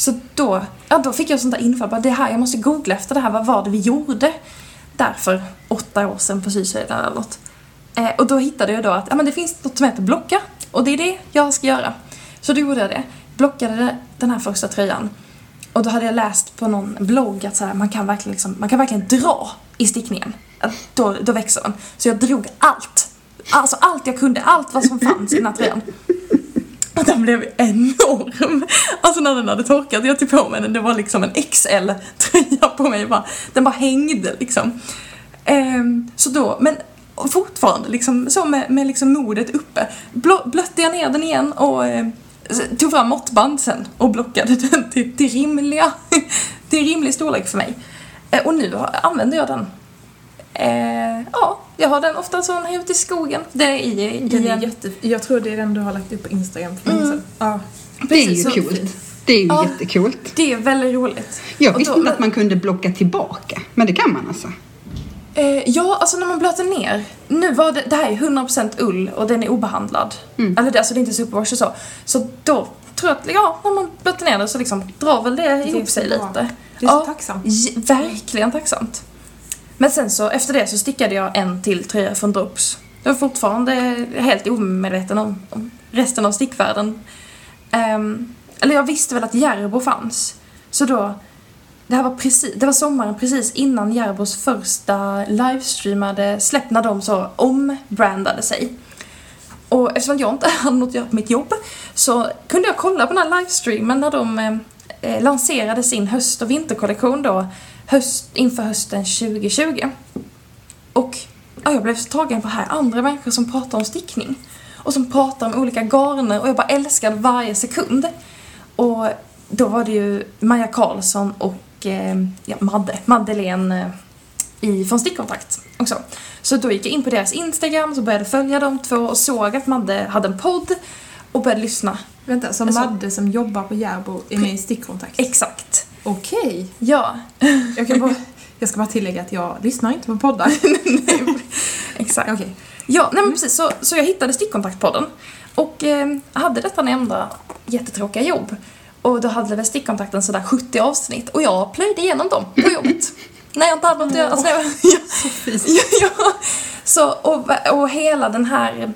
[SPEAKER 1] Så då, ja, då fick jag sånt där infall. Bara, det här, jag måste googla efter det här. Vad var det vi gjorde där för åtta år sedan på Sydsveden eller något. Eh, och då hittade jag då att ja, men det finns något som heter blocka. Och det är det jag ska göra. Så då gjorde jag det. Blockade den här första tröjan. Och då hade jag läst på någon blogg att så här, man, kan verkligen liksom, man kan verkligen dra i stickningen. Då, då växer den. Så jag drog allt. Alltså allt jag kunde, allt vad som fanns i den här tröjan. Och den blev enorm. Alltså när den hade torkat, jag tog på mig den, det var liksom en XL-tröja på mig. Bara, den bara hängde liksom. Ehm, så då, men fortfarande liksom så med, med liksom modet uppe. Blå, blötte jag ner den igen och eh, tog fram måttband sen och blockade den till, till rimliga, till rimlig storlek för mig. Eh, och nu använder jag den. Eh, ja, jag har den ofta så här ute i skogen. Det är i, i
[SPEAKER 3] Den är
[SPEAKER 1] en-
[SPEAKER 3] jätte... Jag tror det är den du har lagt upp på Instagram för länge sedan. Ja.
[SPEAKER 2] Det är ju coolt. Det är ju
[SPEAKER 1] Ja.
[SPEAKER 2] jättekult.
[SPEAKER 1] Det är väldigt roligt.
[SPEAKER 2] Jag visste inte att man kunde blocka tillbaka, men det kan man alltså.
[SPEAKER 1] Eh, ja, alltså när man blöter ner. Nu var det, det här är 100% ull och den är obehandlad. Eller det, alltså det är inte superwash och så. Så då tror jag att, ja, när man blöter ner det så liksom drar väl det
[SPEAKER 3] är
[SPEAKER 1] ihop sig
[SPEAKER 3] bra.
[SPEAKER 1] lite.
[SPEAKER 3] Det är så
[SPEAKER 1] Ja,
[SPEAKER 3] tacksamt.
[SPEAKER 1] verkligen tacksamt. Men sen så, efter det så stickade jag en till tröja från Drops. Jag är fortfarande helt omedveten om, om resten av stickvärlden. Um, eller jag visste väl att Järbo fanns. Så då, det här var precis, det var sommaren precis innan Järbos första livestreamade släpp när de så ombrandade sig. Och eftersom jag inte *laughs* hade något att göra på mitt jobb så kunde jag kolla på den här livestreamen när de eh, eh, lanserade sin höst och vinterkollektion då höst, inför hösten 2020. Och ja, jag blev så tagen på här andra människor som pratar om stickning. Och som pratar om olika garner och jag bara älskade varje sekund. Och då var det ju Maja Karlsson och eh, ja, Madde, Madeleine eh, i, från Stickkontakt också. Så då gick jag in på deras Instagram, så började följa de två och såg att Madde hade en podd och började lyssna.
[SPEAKER 3] Vänta, så
[SPEAKER 1] Alltså-
[SPEAKER 3] Madde som jobbar på Järbo är med i stickkontakt?
[SPEAKER 1] Exakt.
[SPEAKER 3] Okej.
[SPEAKER 1] Ja,
[SPEAKER 3] Jag, kan bara, jag ska bara tillägga att jag lyssnar inte på poddar. *laughs*
[SPEAKER 1] exakt.
[SPEAKER 3] Okej.
[SPEAKER 1] Ja, nej men precis. Så, så jag hittade Stickkontaktpodden och eh, hade detta nämnda jättetråkiga jobb. Och då hade väl Stickkontakten sådär 70 avsnitt och jag plöjde igenom dem på jobbet. *laughs* när jag inte hade något att göra. Alltså, jag, *laughs* ja, ja, ja. Så, och, och hela den här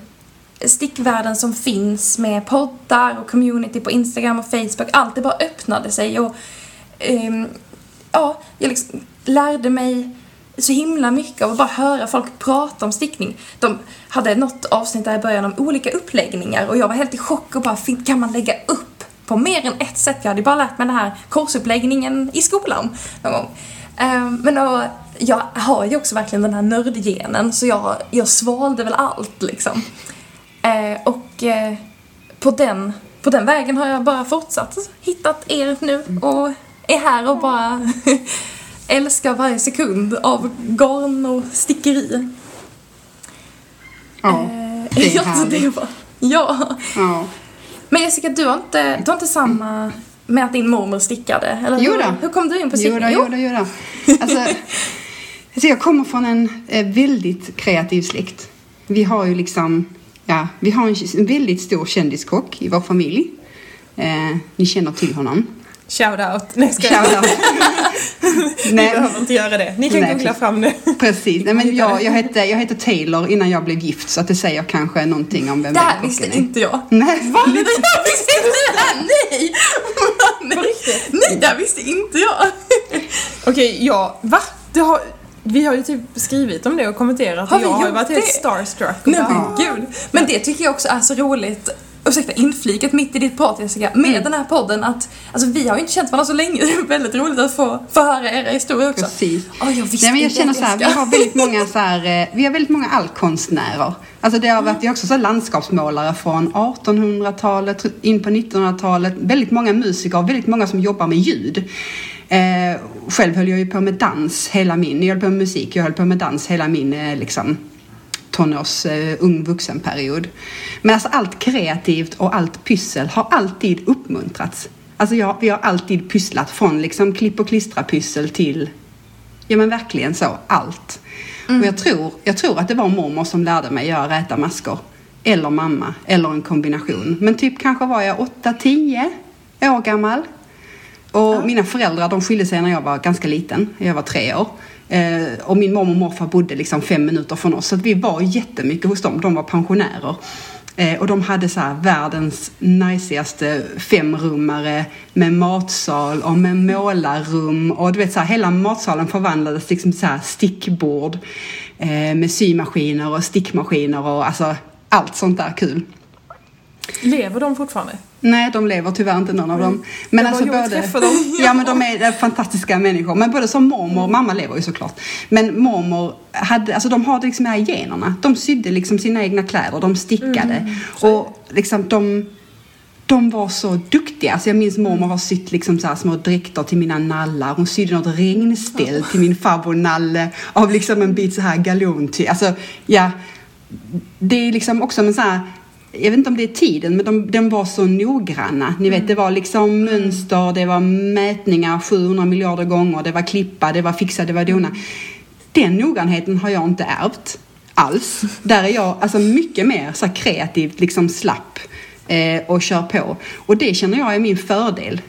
[SPEAKER 1] stickvärlden som finns med poddar och community på Instagram och Facebook, allt det bara öppnade sig och Ehm, ja, jag liksom lärde mig så himla mycket av att bara höra folk prata om stickning. De hade något avsnitt där i början om olika uppläggningar och jag var helt i chock och bara, kan man lägga upp på mer än ett sätt? Jag hade ju bara lärt mig den här korsuppläggningen i skolan någon gång. Ehm, men då, jag har ju också verkligen den här nördgenen så jag, jag svalde väl allt liksom. Ehm, och eh, på, den, på den vägen har jag bara fortsatt. Hittat er nu och är här och bara *laughs* älskar varje sekund av garn och stickeri.
[SPEAKER 2] Ja,
[SPEAKER 1] Eh,
[SPEAKER 2] det är *laughs* härligt.
[SPEAKER 1] ja.
[SPEAKER 2] ja.
[SPEAKER 1] Men Jessica, du har inte, du har inte samma med att din mormor stickade? Eller hur,
[SPEAKER 2] då.
[SPEAKER 1] hur kom du in på stickning?
[SPEAKER 2] då, jo då, jo då. *laughs* Alltså, alltså jag kommer från en eh, väldigt kreativ släkt. Vi har ju liksom, ja, vi har en, en väldigt stor kändiskock i vår familj. Eh, ni känner till honom.
[SPEAKER 3] Shout out. Nej, ska jag
[SPEAKER 2] Shoutout. *laughs*
[SPEAKER 3] Ni
[SPEAKER 2] Nej,
[SPEAKER 3] behöver inte göra det. Ni kan
[SPEAKER 2] Nej,
[SPEAKER 3] googla fram nu.
[SPEAKER 2] precis. Nej, men jag, jag, hette, jag hette Taylor innan jag blev gift så att det säger kanske någonting om vem
[SPEAKER 1] Det
[SPEAKER 2] den
[SPEAKER 1] här
[SPEAKER 2] kocken
[SPEAKER 1] visste
[SPEAKER 2] är.
[SPEAKER 1] inte jag.
[SPEAKER 2] Nej.
[SPEAKER 1] Va? Det här *laughs* visste inte det här! *laughs* Nej! Nej, nej det här visste inte jag.
[SPEAKER 3] Okej, ja, va? Det har, vi har ju typ skrivit om det och kommenterat
[SPEAKER 1] Har
[SPEAKER 3] och jag har varit helt
[SPEAKER 1] det?
[SPEAKER 3] starstruck.
[SPEAKER 1] Nej men gud. Men det tycker jag också är så roligt. Ursäkta inflikat mitt i ditt prat Jessica, med
[SPEAKER 2] Mm.
[SPEAKER 1] den här podden att Alltså vi har ju inte känt varandra så länge, *laughs* det är väldigt roligt att få, få höra era historier också.
[SPEAKER 2] Precis.
[SPEAKER 1] Åh, jag visste
[SPEAKER 2] Nej, men jag känner så här, vi har väldigt *laughs* många så här, eh, vi har väldigt många allkonstnärer. Alltså det har varit, vi har också så landskapsmålare från 1800-talet in på 1900-talet. Väldigt många musiker och väldigt många som jobbar med ljud. Eh, själv höll jag ju på med dans hela min, jag höll på med musik, jag höll på med dans hela min eh, liksom tonårs eh, ung vuxenperiod. Men alltså allt kreativt och allt pyssel har alltid uppmuntrats. Alltså jag, vi har alltid pysslat från liksom klipp och klistra pyssel till Ja men verkligen så, allt. Och jag tror, jag tror att det var mormor som lärde mig göra räta maskor. Eller mamma, eller en kombination. Men typ kanske var jag 8-10 år gammal. Och mina föräldrar de skilde sig när jag var ganska liten. Jag var tre år. Eh, och min mormor och morfar bodde liksom fem minuter från oss. Så att vi var jättemycket hos dem. De var pensionärer. Eh, och de hade så här världens najsigaste femrummare med matsal och med målarrum. Och du vet så här, hela matsalen förvandlades till liksom så här stickbord. Eh, med symaskiner och stickmaskiner och alltså allt sånt där kul.
[SPEAKER 3] Lever de fortfarande?
[SPEAKER 2] Nej, de lever tyvärr inte någon av dem. Men
[SPEAKER 3] Det var jag träffar dem. *laughs*
[SPEAKER 2] Ja, men de är eh, fantastiska människor. Men både som mormor och mamma lever ju såklart. Men mormor hade, alltså de har liksom de här generna. De sydde liksom sina egna kläder, de stickade. och liksom de, de var så duktiga. Alltså jag minns mormor har sytt liksom så här små dräkter till mina nallar. Hon sydde något regnställ till min farbror Nalle av liksom en bit så här galontyg. Alltså, ja. Det är liksom också en så här jag vet inte om det är tiden, men de, de var så noggranna. Ni vet, det var liksom mönster, det var mätningar 700 miljarder gånger, det var klippa, det var fixa, det var dona. Den noggrannheten har jag inte ärvt alls. Där är jag alltså mycket mer så kreativt, liksom slapp eh, och kör på. Och det känner jag är min fördel.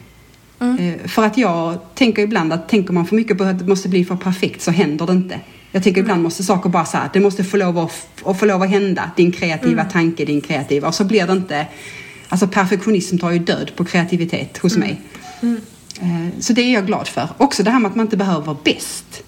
[SPEAKER 2] Eh, för att jag tänker ibland att tänker man för mycket på att det måste bli för perfekt så händer det inte. Jag tänker ibland måste saker bara så här, det måste få lov att, få lov att hända. Din kreativa tanke, din kreativa. Och så blir det inte, alltså perfektionism tar ju död på kreativitet hos mig. Eh, Så det är jag glad för. Också det här med att man inte behöver vara bäst.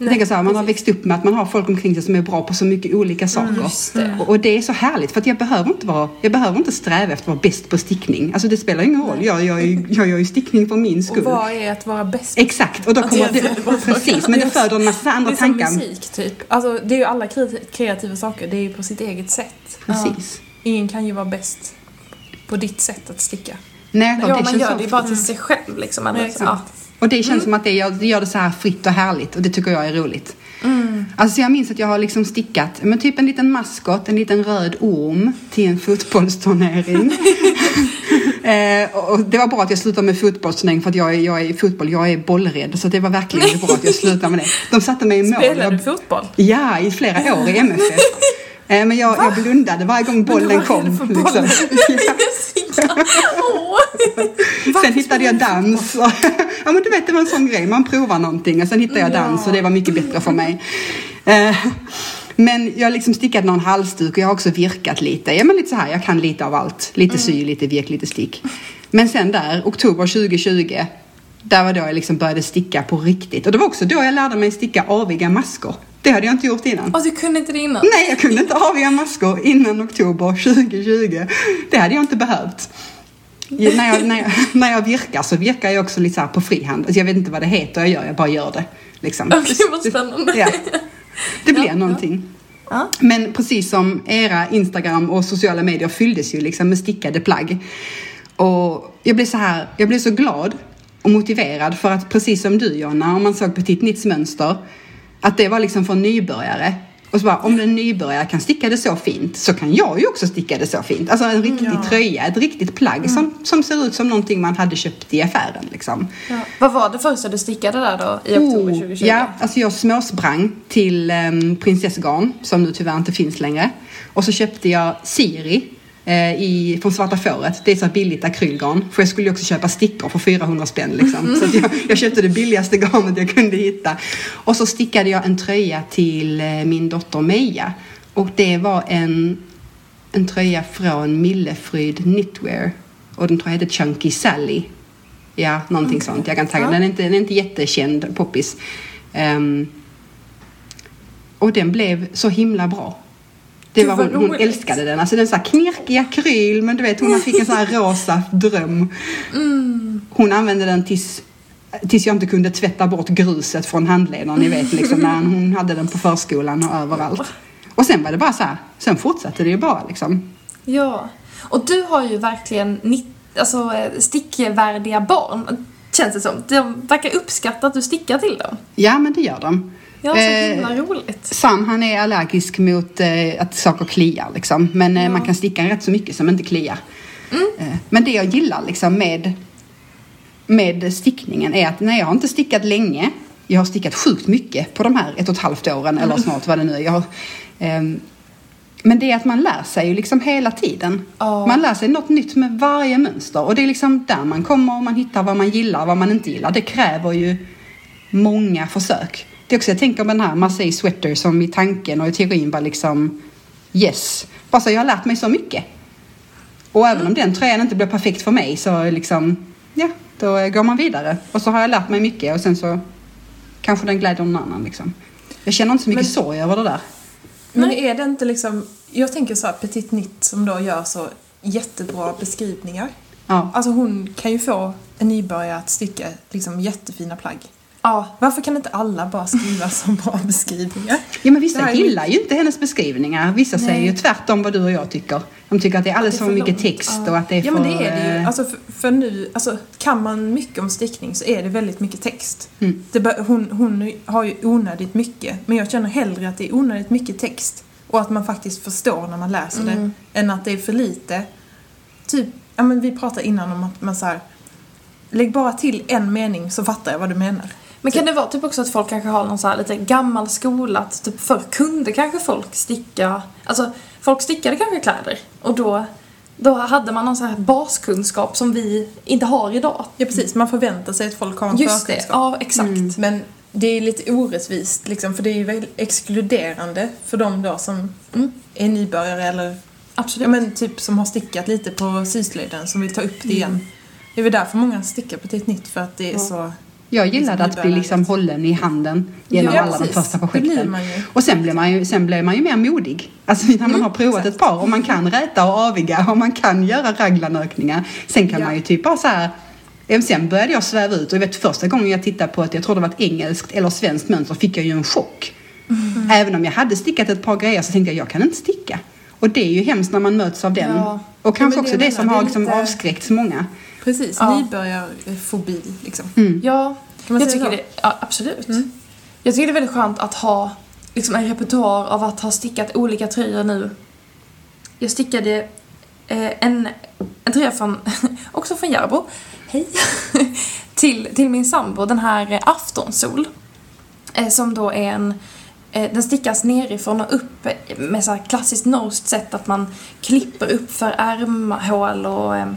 [SPEAKER 2] Jag tänker så här, man har växt upp med att man har folk omkring sig som är bra på så mycket olika saker.
[SPEAKER 1] det.
[SPEAKER 2] Och, och det är så härligt för jag behöver inte vara, jag behöver inte sträva efter att vara bäst på stickning. Alltså det spelar ingen roll. Jag, jag, jag gör ju stickning för min
[SPEAKER 3] Och
[SPEAKER 2] skull.
[SPEAKER 3] vad är att vara bäst?
[SPEAKER 2] Exakt, och då
[SPEAKER 3] Alltså,
[SPEAKER 2] kommer
[SPEAKER 3] jag-
[SPEAKER 2] det, precis, men det föder en massa andra
[SPEAKER 3] det är som
[SPEAKER 2] tankar.
[SPEAKER 3] musik typ. Alltså, det är ju alla kreati- kreativa saker, det är ju på sitt eget sätt.
[SPEAKER 2] Precis.
[SPEAKER 3] Ingen kan ju vara bäst på ditt sätt att sticka.
[SPEAKER 2] Nej, och
[SPEAKER 1] Ja, man gör det ju bara till sig själv liksom.
[SPEAKER 3] Ja,
[SPEAKER 1] ja,
[SPEAKER 3] exakt.
[SPEAKER 2] Och det känns som att det gör, det gör det så här fritt och härligt och det tycker jag är roligt. Alltså jag minns att jag har liksom stickat men typ en liten maskot, en liten röd orm till en fotbollsturnering. *laughs* eh, och det var bra att jag slutade med fotbollsturnering för att jag är, jag är i fotboll, jag är bollrädd så det var verkligen bra att jag slutade med det. De satte mig i mål.
[SPEAKER 3] Spelar
[SPEAKER 2] Jag-
[SPEAKER 3] du fotboll?
[SPEAKER 2] Ja, i flera år i MFF. Eh, Men jag, jag blundade varje gång bollen kom.
[SPEAKER 3] för
[SPEAKER 2] Liksom.
[SPEAKER 3] bollen. *laughs*
[SPEAKER 2] Ja. *laughs* Sen hittade jag dans. Ja men du vet det var en sån grej, man provar någonting och sen hittade jag dans och det var mycket bättre för mig. Eh, Men jag liksom stickade någon halsduk och jag har också virkat lite. Ja men lite så här, jag kan lite av allt. Lite sy, lite virk, lite stick. Men sen där, oktober 2020, där var då jag liksom började sticka på riktigt. Och det var också då jag lärde mig sticka aviga maskor. Det hade jag inte gjort innan.
[SPEAKER 1] Och du kunde inte det innan?
[SPEAKER 2] Nej, jag kunde inte aviga maskor innan oktober 2020. Det hade jag inte behövt. När, jag, när, jag, *laughs* när jag virkar så virkar jag också lite så här på frihand. Alltså jag vet inte vad det heter, jag gör, jag bara gör det. Liksom.
[SPEAKER 1] Okej, vad spännande.
[SPEAKER 2] Ja. Det blir
[SPEAKER 1] Ja,
[SPEAKER 2] någonting.
[SPEAKER 1] Ja.
[SPEAKER 2] Men precis som era Instagram och sociala medier fylldes ju liksom med stickade plagg. Och jag blev så här, jag blev så glad och motiverad för att precis som du Jonna, om man såg på Titt Nitts mönster, att det var liksom för nybörjare. Och så bara, om en nybörjare kan sticka det så fint så kan jag ju också sticka det så fint. Alltså en riktig
[SPEAKER 3] Ja.
[SPEAKER 2] tröja, ett riktigt plagg som, som ser ut som någonting man hade köpt i affären liksom.
[SPEAKER 1] Ja. Vad var det första du stickade där då i oktober 2020?
[SPEAKER 2] Oh, Ja, alltså jag småsprang till um, prinsessgarn som nu tyvärr inte finns längre. Och så köpte jag Siri i, från Svarta fåret. Det är så billigt akrylgarn. För jag skulle ju också köpa stickor för 400 spänn liksom. Så jag, jag köpte det billigaste garnet jag kunde hitta. Och så stickade jag en tröja till eh, min dotter Meja. Och det var en, en tröja från Millefryd Knitwear. Och den tror jag hette Chunky Sally. Ja, någonting sånt. Jag kan tagga.
[SPEAKER 1] Ja.
[SPEAKER 2] Den är inte, den är inte jättekänd, poppis. Ehm, och den blev så himla bra. Det var hon, hon älskade den. Alltså den så här knirkig akryl, men du vet hon fick en sån här rosa dröm.
[SPEAKER 1] Mm.
[SPEAKER 2] Hon använde den tills, tills jag inte kunde tvätta bort gruset från handleden. Ni vet liksom när hon hade den på förskolan och överallt. Och sen var det bara så här, sen fortsatte det ju bara liksom.
[SPEAKER 1] Ja. Och du har ju verkligen alltså, stickvärdiga barn, känns det som. De verkar uppskatta att du stickar till dem.
[SPEAKER 2] Ja, men det gör de.
[SPEAKER 1] Ja, så
[SPEAKER 2] Eh,
[SPEAKER 1] himla roligt.
[SPEAKER 2] Sam han är allergisk mot eh, att saker kliar liksom. Men eh, man kan sticka rätt så mycket som inte kliar. Eh, men det jag gillar liksom med, med stickningen är att nej, jag har inte stickat länge. jag har stickat sjukt mycket på de här ett och ett halvt åren eller snart vad det nu är. Jag har, ehm, men det är att man lär sig ju liksom hela tiden.
[SPEAKER 1] Ja.
[SPEAKER 2] Man lär sig något nytt med varje mönster och det är liksom där man kommer och man hittar vad man gillar och vad man inte gillar. Det kräver ju många försök. Det är också, jag tänker på den här Marseille Sweater som i tanken och i teorin var liksom yes. Bara så jag har lärt mig så mycket. Och även om den tröjan inte blir perfekt för mig så liksom, ja, då går man vidare. Och så har jag lärt mig mycket och sen så kanske den glädjer någon annan liksom. Jag känner inte så mycket
[SPEAKER 3] Men-
[SPEAKER 2] sorg över det där.
[SPEAKER 3] Men är det inte liksom, jag tänker så här Petit Nitt som då gör så jättebra beskrivningar.
[SPEAKER 2] Ja.
[SPEAKER 3] Alltså hon kan ju få en nybörjare att sticka liksom jättefina plagg.
[SPEAKER 1] Ja,
[SPEAKER 3] Varför kan inte alla bara skriva *laughs* så bra beskrivningar?
[SPEAKER 2] Ja men vissa gillar ju inte hennes beskrivningar. Vissa
[SPEAKER 1] Nej.
[SPEAKER 2] säger ju tvärtom vad du och jag tycker. De tycker att det är alldeles
[SPEAKER 1] Det är
[SPEAKER 2] för
[SPEAKER 1] för
[SPEAKER 2] mycket text
[SPEAKER 1] Ja.
[SPEAKER 2] och att det är
[SPEAKER 3] Ja
[SPEAKER 2] för...
[SPEAKER 3] men det är det ju.
[SPEAKER 2] eh,
[SPEAKER 3] Alltså för, för nu, alltså kan man mycket om stickning så är det väldigt mycket text.
[SPEAKER 2] Mm.
[SPEAKER 3] Det, hon, hon har ju onödigt mycket, men jag känner hellre att det är onödigt mycket text och att man faktiskt förstår när man läser
[SPEAKER 1] Mm.
[SPEAKER 3] det, än att det är för lite. Typ, ja men vi pratade innan om att man så här, lägg bara till en mening så fattar jag vad du menar.
[SPEAKER 1] Men kan det vara typ också att folk kanske har någon så här lite gammal skola, att typ förr kunde kanske folk sticka, alltså folk stickade kanske kläder och då, då hade man någon så här baskunskap som vi inte har idag.
[SPEAKER 3] Ja precis, man förväntar sig att folk har en
[SPEAKER 1] Just det,
[SPEAKER 3] förkunskap.
[SPEAKER 1] ja exakt.
[SPEAKER 2] Mm.
[SPEAKER 3] Men det är lite orättvist liksom, för det är ju väldigt exkluderande för de då som
[SPEAKER 1] Mm.
[SPEAKER 3] är nybörjare eller
[SPEAKER 1] Absolut.
[SPEAKER 3] ja, men typ som har stickat lite på syslöjden som vill ta upp det igen. Det är väl därför många stickar på ett nytt för att det är
[SPEAKER 1] Ja.
[SPEAKER 3] så...
[SPEAKER 2] Jag gillade att bli liksom hållen i handen genom alla de första
[SPEAKER 3] Det
[SPEAKER 2] projekten. Och sen blir man ju, sen blir man ju mer modig. Alltså när man
[SPEAKER 3] Mm,
[SPEAKER 2] har provat ett par och man kan räta och aviga och man kan göra raglanökningar. Sen kan
[SPEAKER 3] Ja.
[SPEAKER 2] man ju typ bara så här Sen började jag sväva ut och jag vet första gången jag tittade på ett, jag tror det var ett engelskt eller svenskt mönster, fick jag ju en chock.
[SPEAKER 3] Mm.
[SPEAKER 2] Även om jag hade stickat ett par grejer så tänkte jag, jag kan inte sticka. Och det är ju hemskt när man möts av den.
[SPEAKER 1] Ja.
[SPEAKER 2] Och kanske
[SPEAKER 3] det
[SPEAKER 2] också det,
[SPEAKER 3] jag
[SPEAKER 2] som har
[SPEAKER 3] det
[SPEAKER 2] liksom avskräckt så många.
[SPEAKER 3] Precis,
[SPEAKER 1] Ja.
[SPEAKER 3] nybörjarfobi liksom.
[SPEAKER 2] Mm.
[SPEAKER 1] Ja,
[SPEAKER 3] Kan man
[SPEAKER 1] jag
[SPEAKER 3] säga
[SPEAKER 1] tycker
[SPEAKER 3] så?
[SPEAKER 1] det, ja absolut.
[SPEAKER 3] Mm.
[SPEAKER 1] Jag tycker det är väldigt skönt att ha liksom en repertoar av att ha stickat olika tröjor nu. Jag stickade eh, en, en tröja från, *laughs* också från Järbo, hej, *laughs* till, till min sambo, den här eh, Aftonsol. Eh, som då är en, eh, den stickas nerifrån och upp eh, med så här klassiskt norskt sätt att man klipper upp för ärmhål och eh,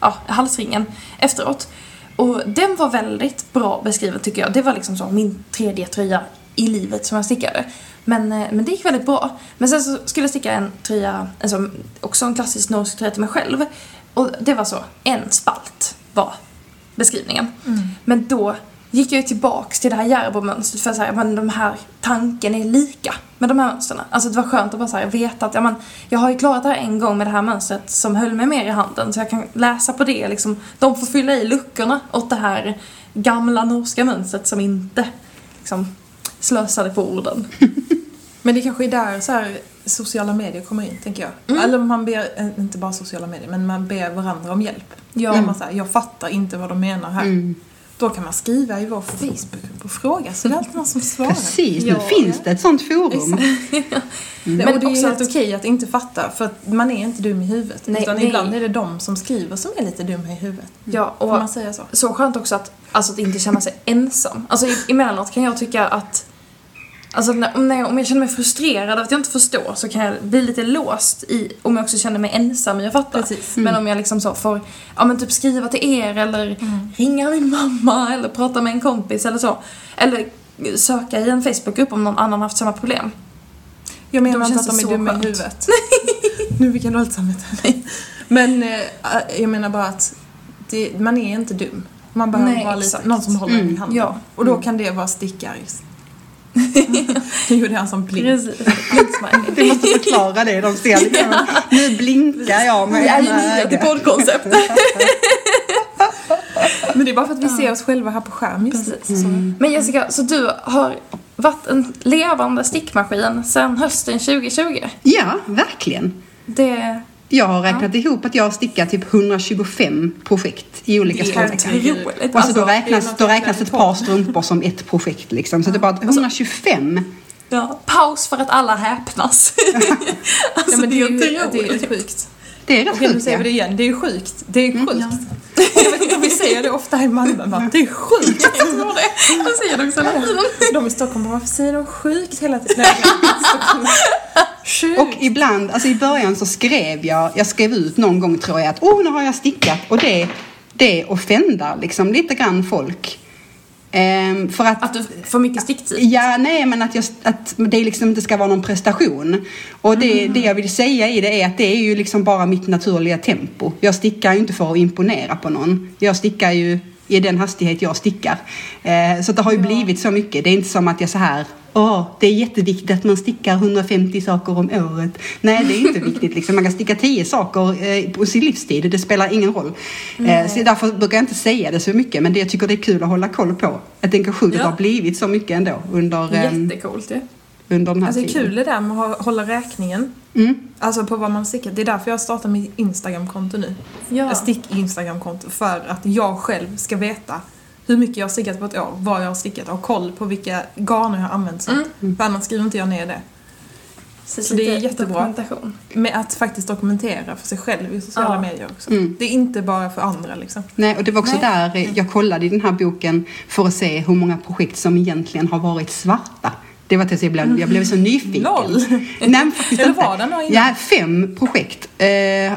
[SPEAKER 1] ja, halsringen efteråt. Och den var väldigt bra beskriven tycker jag. Det var liksom så min tredje tröja i livet som jag stickade. Men, eh, men det gick väldigt bra. Men sen så skulle jag sticka en tröja, alltså, också en klassisk norsk tröja till mig själv. Och det var så, en spalt var beskrivningen. Men då gick jag ju tillbaks till det här Järbo-mönstret för att säga men de här tanken är lika med de här mönstren. Alltså det var skönt att bara så här, veta att ja, men, jag har ju klarat det här en gång med det här mönstret som höll mig mer i handen så jag kan läsa på det liksom. De får fylla i luckorna åt det här gamla norska mönstret som inte liksom slösade på orden. *laughs*
[SPEAKER 3] Men det kanske är där så här, sociala medier kommer in, tänker jag.
[SPEAKER 1] Mm.
[SPEAKER 3] Eller man ber, eh, inte bara sociala medier, men man ber varandra om hjälp.
[SPEAKER 1] Ja.
[SPEAKER 3] När man säger, jag fattar inte vad de menar här.
[SPEAKER 2] Mm.
[SPEAKER 3] Då kan man skriva i vår Facebookgrupp och fråga, så det är alltid någon som svarar.
[SPEAKER 2] Precis, nu
[SPEAKER 1] Ja.
[SPEAKER 2] finns det ett sånt forum.
[SPEAKER 3] Nej, *laughs*
[SPEAKER 1] Men
[SPEAKER 3] och det är
[SPEAKER 1] också
[SPEAKER 3] helt okej att inte fatta, för att man är inte dum i huvudet.
[SPEAKER 1] Nej,
[SPEAKER 3] utan
[SPEAKER 1] nej.
[SPEAKER 3] ibland är det de som skriver som är lite dumma i huvudet.
[SPEAKER 1] Ja,
[SPEAKER 3] Får
[SPEAKER 1] och
[SPEAKER 3] man säga så?
[SPEAKER 1] så skönt också att, alltså, att inte känna sig ensam. Alltså i- emellanåt kan jag tycka att Alltså när, om, jag, om jag känner mig frustrerad av att jag inte förstår så kan jag bli lite låst i om jag också känner mig ensam i att fatta.
[SPEAKER 3] Precis.
[SPEAKER 1] Men om jag liksom så får, ja men typ skriva till er eller
[SPEAKER 3] Mm.
[SPEAKER 1] ringa min mamma *laughs* eller prata med en kompis eller så. Eller söka i en Facebookgrupp om någon annan haft samma problem.
[SPEAKER 3] Jag menar inte att de är dumma i huvudet. *laughs* *laughs* nu fick jag dåligt samvete. Men eh, jag menar bara att det, man är inte dum. Man behöver
[SPEAKER 1] Nej,
[SPEAKER 3] bara lite, någon som håller en i
[SPEAKER 2] Mm,
[SPEAKER 3] handen.
[SPEAKER 1] ja.
[SPEAKER 3] Och då
[SPEAKER 1] Mm.
[SPEAKER 3] kan det vara stickaris. Nu gjorde han som blink.
[SPEAKER 1] Precis.
[SPEAKER 2] Vi måste förklara det. De ser liksom, nu blinkar jag med
[SPEAKER 1] Vi är ju
[SPEAKER 2] ena
[SPEAKER 1] nya till
[SPEAKER 2] ögat.
[SPEAKER 1] poddkoncept.
[SPEAKER 3] Men det är bara för att vi ser oss själva här på skärm just.
[SPEAKER 1] Precis.
[SPEAKER 3] Så.
[SPEAKER 1] Men Jessica, så du har varit en levande stickmaskin sedan hösten 2020?
[SPEAKER 2] Ja, verkligen.
[SPEAKER 1] Det
[SPEAKER 2] Jag har räknat ihop att jag har stickat typ 125 projekt i olika
[SPEAKER 3] Det är
[SPEAKER 2] storlekar. Och alltså, då
[SPEAKER 3] Alltså, det är
[SPEAKER 2] räknas, då räknas ett par strumpor som ett projekt liksom. Så det är bara att 125.
[SPEAKER 1] Ja, paus för att alla häpnas. *laughs* alltså,
[SPEAKER 3] Ja, men det är ju
[SPEAKER 1] otroligt.
[SPEAKER 3] det är ju sjukt.
[SPEAKER 2] Det är rätt
[SPEAKER 3] Okej, nu
[SPEAKER 2] sjukt.
[SPEAKER 3] säger vi det igen. Det är sjukt. Det är
[SPEAKER 2] Mm,
[SPEAKER 3] sjukt.
[SPEAKER 2] ja.
[SPEAKER 3] Jag vet inte om vi säger det ofta i Malmö, men det är sjukt.
[SPEAKER 1] Jag tror det. Jag säger det också hela tiden.
[SPEAKER 3] De i Stockholm bara, varför säger de sjukt hela tiden? Sjukt. *laughs*
[SPEAKER 2] Och ibland, alltså i början så skrev jag, jag skrev ut någon gång tror jag att åh nu har jag stickat och det, det offendar liksom lite grann folk. Ehm, för att,
[SPEAKER 1] Att du får mycket sticktid.
[SPEAKER 2] Ja, nej men att, jag, att det liksom inte ska vara någon prestation. Och det, det jag vill säga i det är att det är ju liksom bara mitt naturliga tempo. Jag stickar ju inte för att imponera på någon. Jag stickar ju i den hastighet jag stickar. Eh, så det har ju blivit så mycket. Det är inte som att jag så här Åh, det är jätteviktigt att man stickar 150 saker om året. Nej, det är inte *laughs* viktigt. Liksom. Man kan sticka 10 saker eh, på sin livstid. Det spelar ingen roll. Eh, så därför brukar jag inte säga det så mycket. Men det jag tycker det är kul att hålla koll på. Att engagemanget
[SPEAKER 3] Ja.
[SPEAKER 2] har blivit så mycket ändå under, eh,
[SPEAKER 1] Jättecoolt ju.
[SPEAKER 2] under den här
[SPEAKER 3] Alltså det är
[SPEAKER 2] tiden.
[SPEAKER 3] kul det där med att hålla räkningen.
[SPEAKER 2] Mm.
[SPEAKER 3] Alltså på vad man stickar. Det är därför jag startar mitt Instagramkonto nu.
[SPEAKER 1] Ja.
[SPEAKER 3] Ett stick-Instagramkonto. För att jag själv ska veta hur mycket jag har stickat på ett år, vad jag har stickat och koll på vilka garner jag har använt.
[SPEAKER 1] Mm.
[SPEAKER 3] För annars skriver inte jag ner det.
[SPEAKER 1] Så,
[SPEAKER 3] Så det är jättebra. Med att faktiskt dokumentera för sig själv i sociala
[SPEAKER 1] Ja.
[SPEAKER 3] medier också.
[SPEAKER 2] Mm.
[SPEAKER 3] Det är inte bara för andra liksom.
[SPEAKER 2] Nej, och det var också
[SPEAKER 1] Nej.
[SPEAKER 2] där jag kollade i den här boken för att se hur många projekt som egentligen har varit svarta. Det var tills jag blev, jag blev så nyfiken.
[SPEAKER 3] LOL!
[SPEAKER 2] Nej, faktiskt
[SPEAKER 3] Eller var det några?
[SPEAKER 2] Ja, fem projekt. Eh, eh,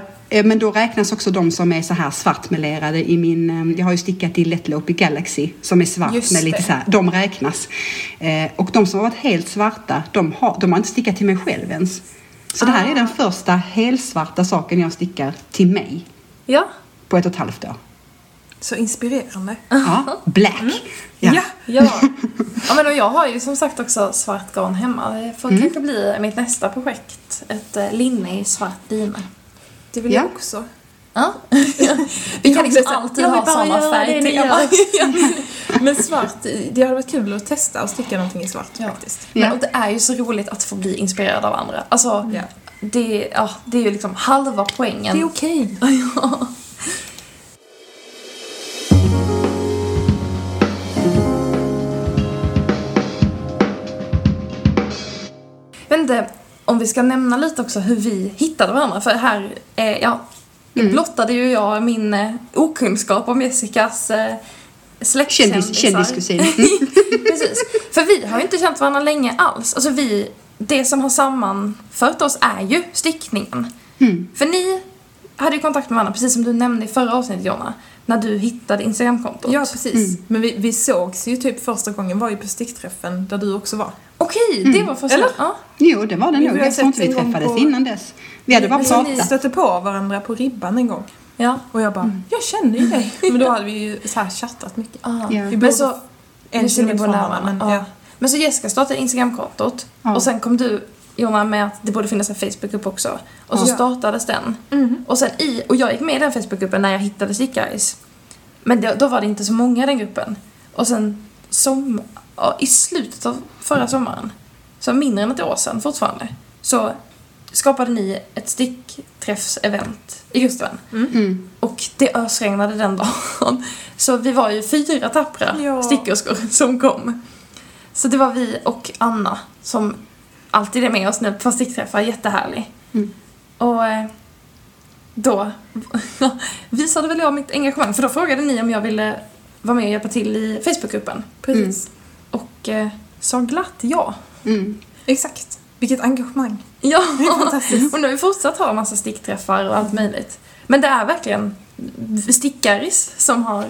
[SPEAKER 2] men då räknas också de som är så här svartmelerade i min, eh, jag har ju stickat i Lättlopp i Galaxy som är svart
[SPEAKER 1] Just
[SPEAKER 2] med lite så här, de räknas. Och de som har varit helt svarta, de har, de har inte stickat till mig själv ens. Så det här
[SPEAKER 1] Ah.
[SPEAKER 2] är den första helsvarta saken jag stickar till mig
[SPEAKER 1] Ja.
[SPEAKER 2] på ett och ett halvt år.
[SPEAKER 3] Så inspirerande.
[SPEAKER 2] Ja, black.
[SPEAKER 3] Ja.
[SPEAKER 2] Ja.
[SPEAKER 1] Ja. *laughs* ja men och jag har ju som sagt också svart garn hemma. Det får
[SPEAKER 2] Mm.
[SPEAKER 1] kanske bli mitt nästa projekt. Ett eh, linne i svart dyne.
[SPEAKER 3] Det vill
[SPEAKER 2] Ja.
[SPEAKER 3] jag också.
[SPEAKER 1] Ja. *laughs* Vi kan liksom alltid ha samma
[SPEAKER 3] ni
[SPEAKER 1] färgtema.
[SPEAKER 3] gör. *laughs* Men svart, det hade varit kul att testa och sticka någonting i svart
[SPEAKER 1] Ja.
[SPEAKER 3] faktiskt.
[SPEAKER 2] Ja.
[SPEAKER 1] Men, och det är ju så roligt att få bli inspirerad av andra. Alltså,
[SPEAKER 3] Ja.
[SPEAKER 1] det, ja, det är ju liksom halva poängen.
[SPEAKER 3] Det är okej.
[SPEAKER 1] Ja. Inte om vi ska nämna lite också hur vi hittade varandra. För här, eh, ja,
[SPEAKER 2] Mm.
[SPEAKER 1] blottade ju jag min eh, okunskap om Jessicas eh,
[SPEAKER 2] Kändis,
[SPEAKER 1] släktkändisar.
[SPEAKER 2] kändiskusin. *laughs*
[SPEAKER 1] Precis. För vi har ju inte känt varandra länge alls. Alltså vi, det som har sammanfört oss är ju stickningen.
[SPEAKER 2] Mm.
[SPEAKER 1] För ni hade ju kontakt med varandra, precis som du nämnde i förra avsnittet Jonna. När du hittade Instagramkontot.
[SPEAKER 3] Ja, precis.
[SPEAKER 2] Mm.
[SPEAKER 3] Men vi, vi sågs ju typ första gången var ju på stickträffen där du också var.
[SPEAKER 1] Okej, det var första...
[SPEAKER 3] Eller?
[SPEAKER 1] Ja.
[SPEAKER 2] Jo, det var det
[SPEAKER 3] Vi
[SPEAKER 2] nog. Jag tror inte vi träffades
[SPEAKER 3] på-
[SPEAKER 2] innan dess. Vi hade bara
[SPEAKER 3] Men så ni
[SPEAKER 2] pratat.
[SPEAKER 3] stötte på varandra på ribban en gång.
[SPEAKER 1] ja.
[SPEAKER 3] Och jag bara, jag känner ju dig. *laughs* Men då hade vi ju så här chattat mycket.
[SPEAKER 1] Ah.
[SPEAKER 2] Ja.
[SPEAKER 3] Vi
[SPEAKER 1] Men
[SPEAKER 3] bor
[SPEAKER 1] så...
[SPEAKER 3] en kilometer från varandra. Men,
[SPEAKER 1] ja. Men så Jessica startade Instagramkontot
[SPEAKER 2] Ja.
[SPEAKER 1] och sen kom du Jonna med att det borde finnas en Facebookgrupp också. Och så
[SPEAKER 3] Ja.
[SPEAKER 1] startades den.
[SPEAKER 3] Mhm.
[SPEAKER 1] Och sen i, och jag gick med i den Facebookgruppen när jag hittade Stickguys. Men då, då var det inte så många i den gruppen. Och sen som, i slutet av förra sommaren, så mindre än ett år sedan fortfarande, så skapade ni ett stickträffsevent i Gustaven.
[SPEAKER 2] Mm.
[SPEAKER 1] Och det ösregnade den dagen. *laughs* Så vi var ju fyra tappra
[SPEAKER 3] Ja.
[SPEAKER 1] stickerskor som kom. Så det var vi och Anna som alltid är med oss nu på stickträffar, jättehärlig.
[SPEAKER 2] Mm.
[SPEAKER 1] Och eh, då *laughs* visade väl jag mitt engagemang, för då frågade ni om jag ville vara med och hjälpa till i Facebookgruppen.
[SPEAKER 3] Precis.
[SPEAKER 1] Och eh, sa glatt ja.
[SPEAKER 2] Mm.
[SPEAKER 3] Exakt. Vilket engagemang.
[SPEAKER 1] Ja, *laughs*
[SPEAKER 3] Det är fantastiskt.
[SPEAKER 1] och nu har vi fortsatt ha en massa stickträffar och allt möjligt. Men det är verkligen stickaris som har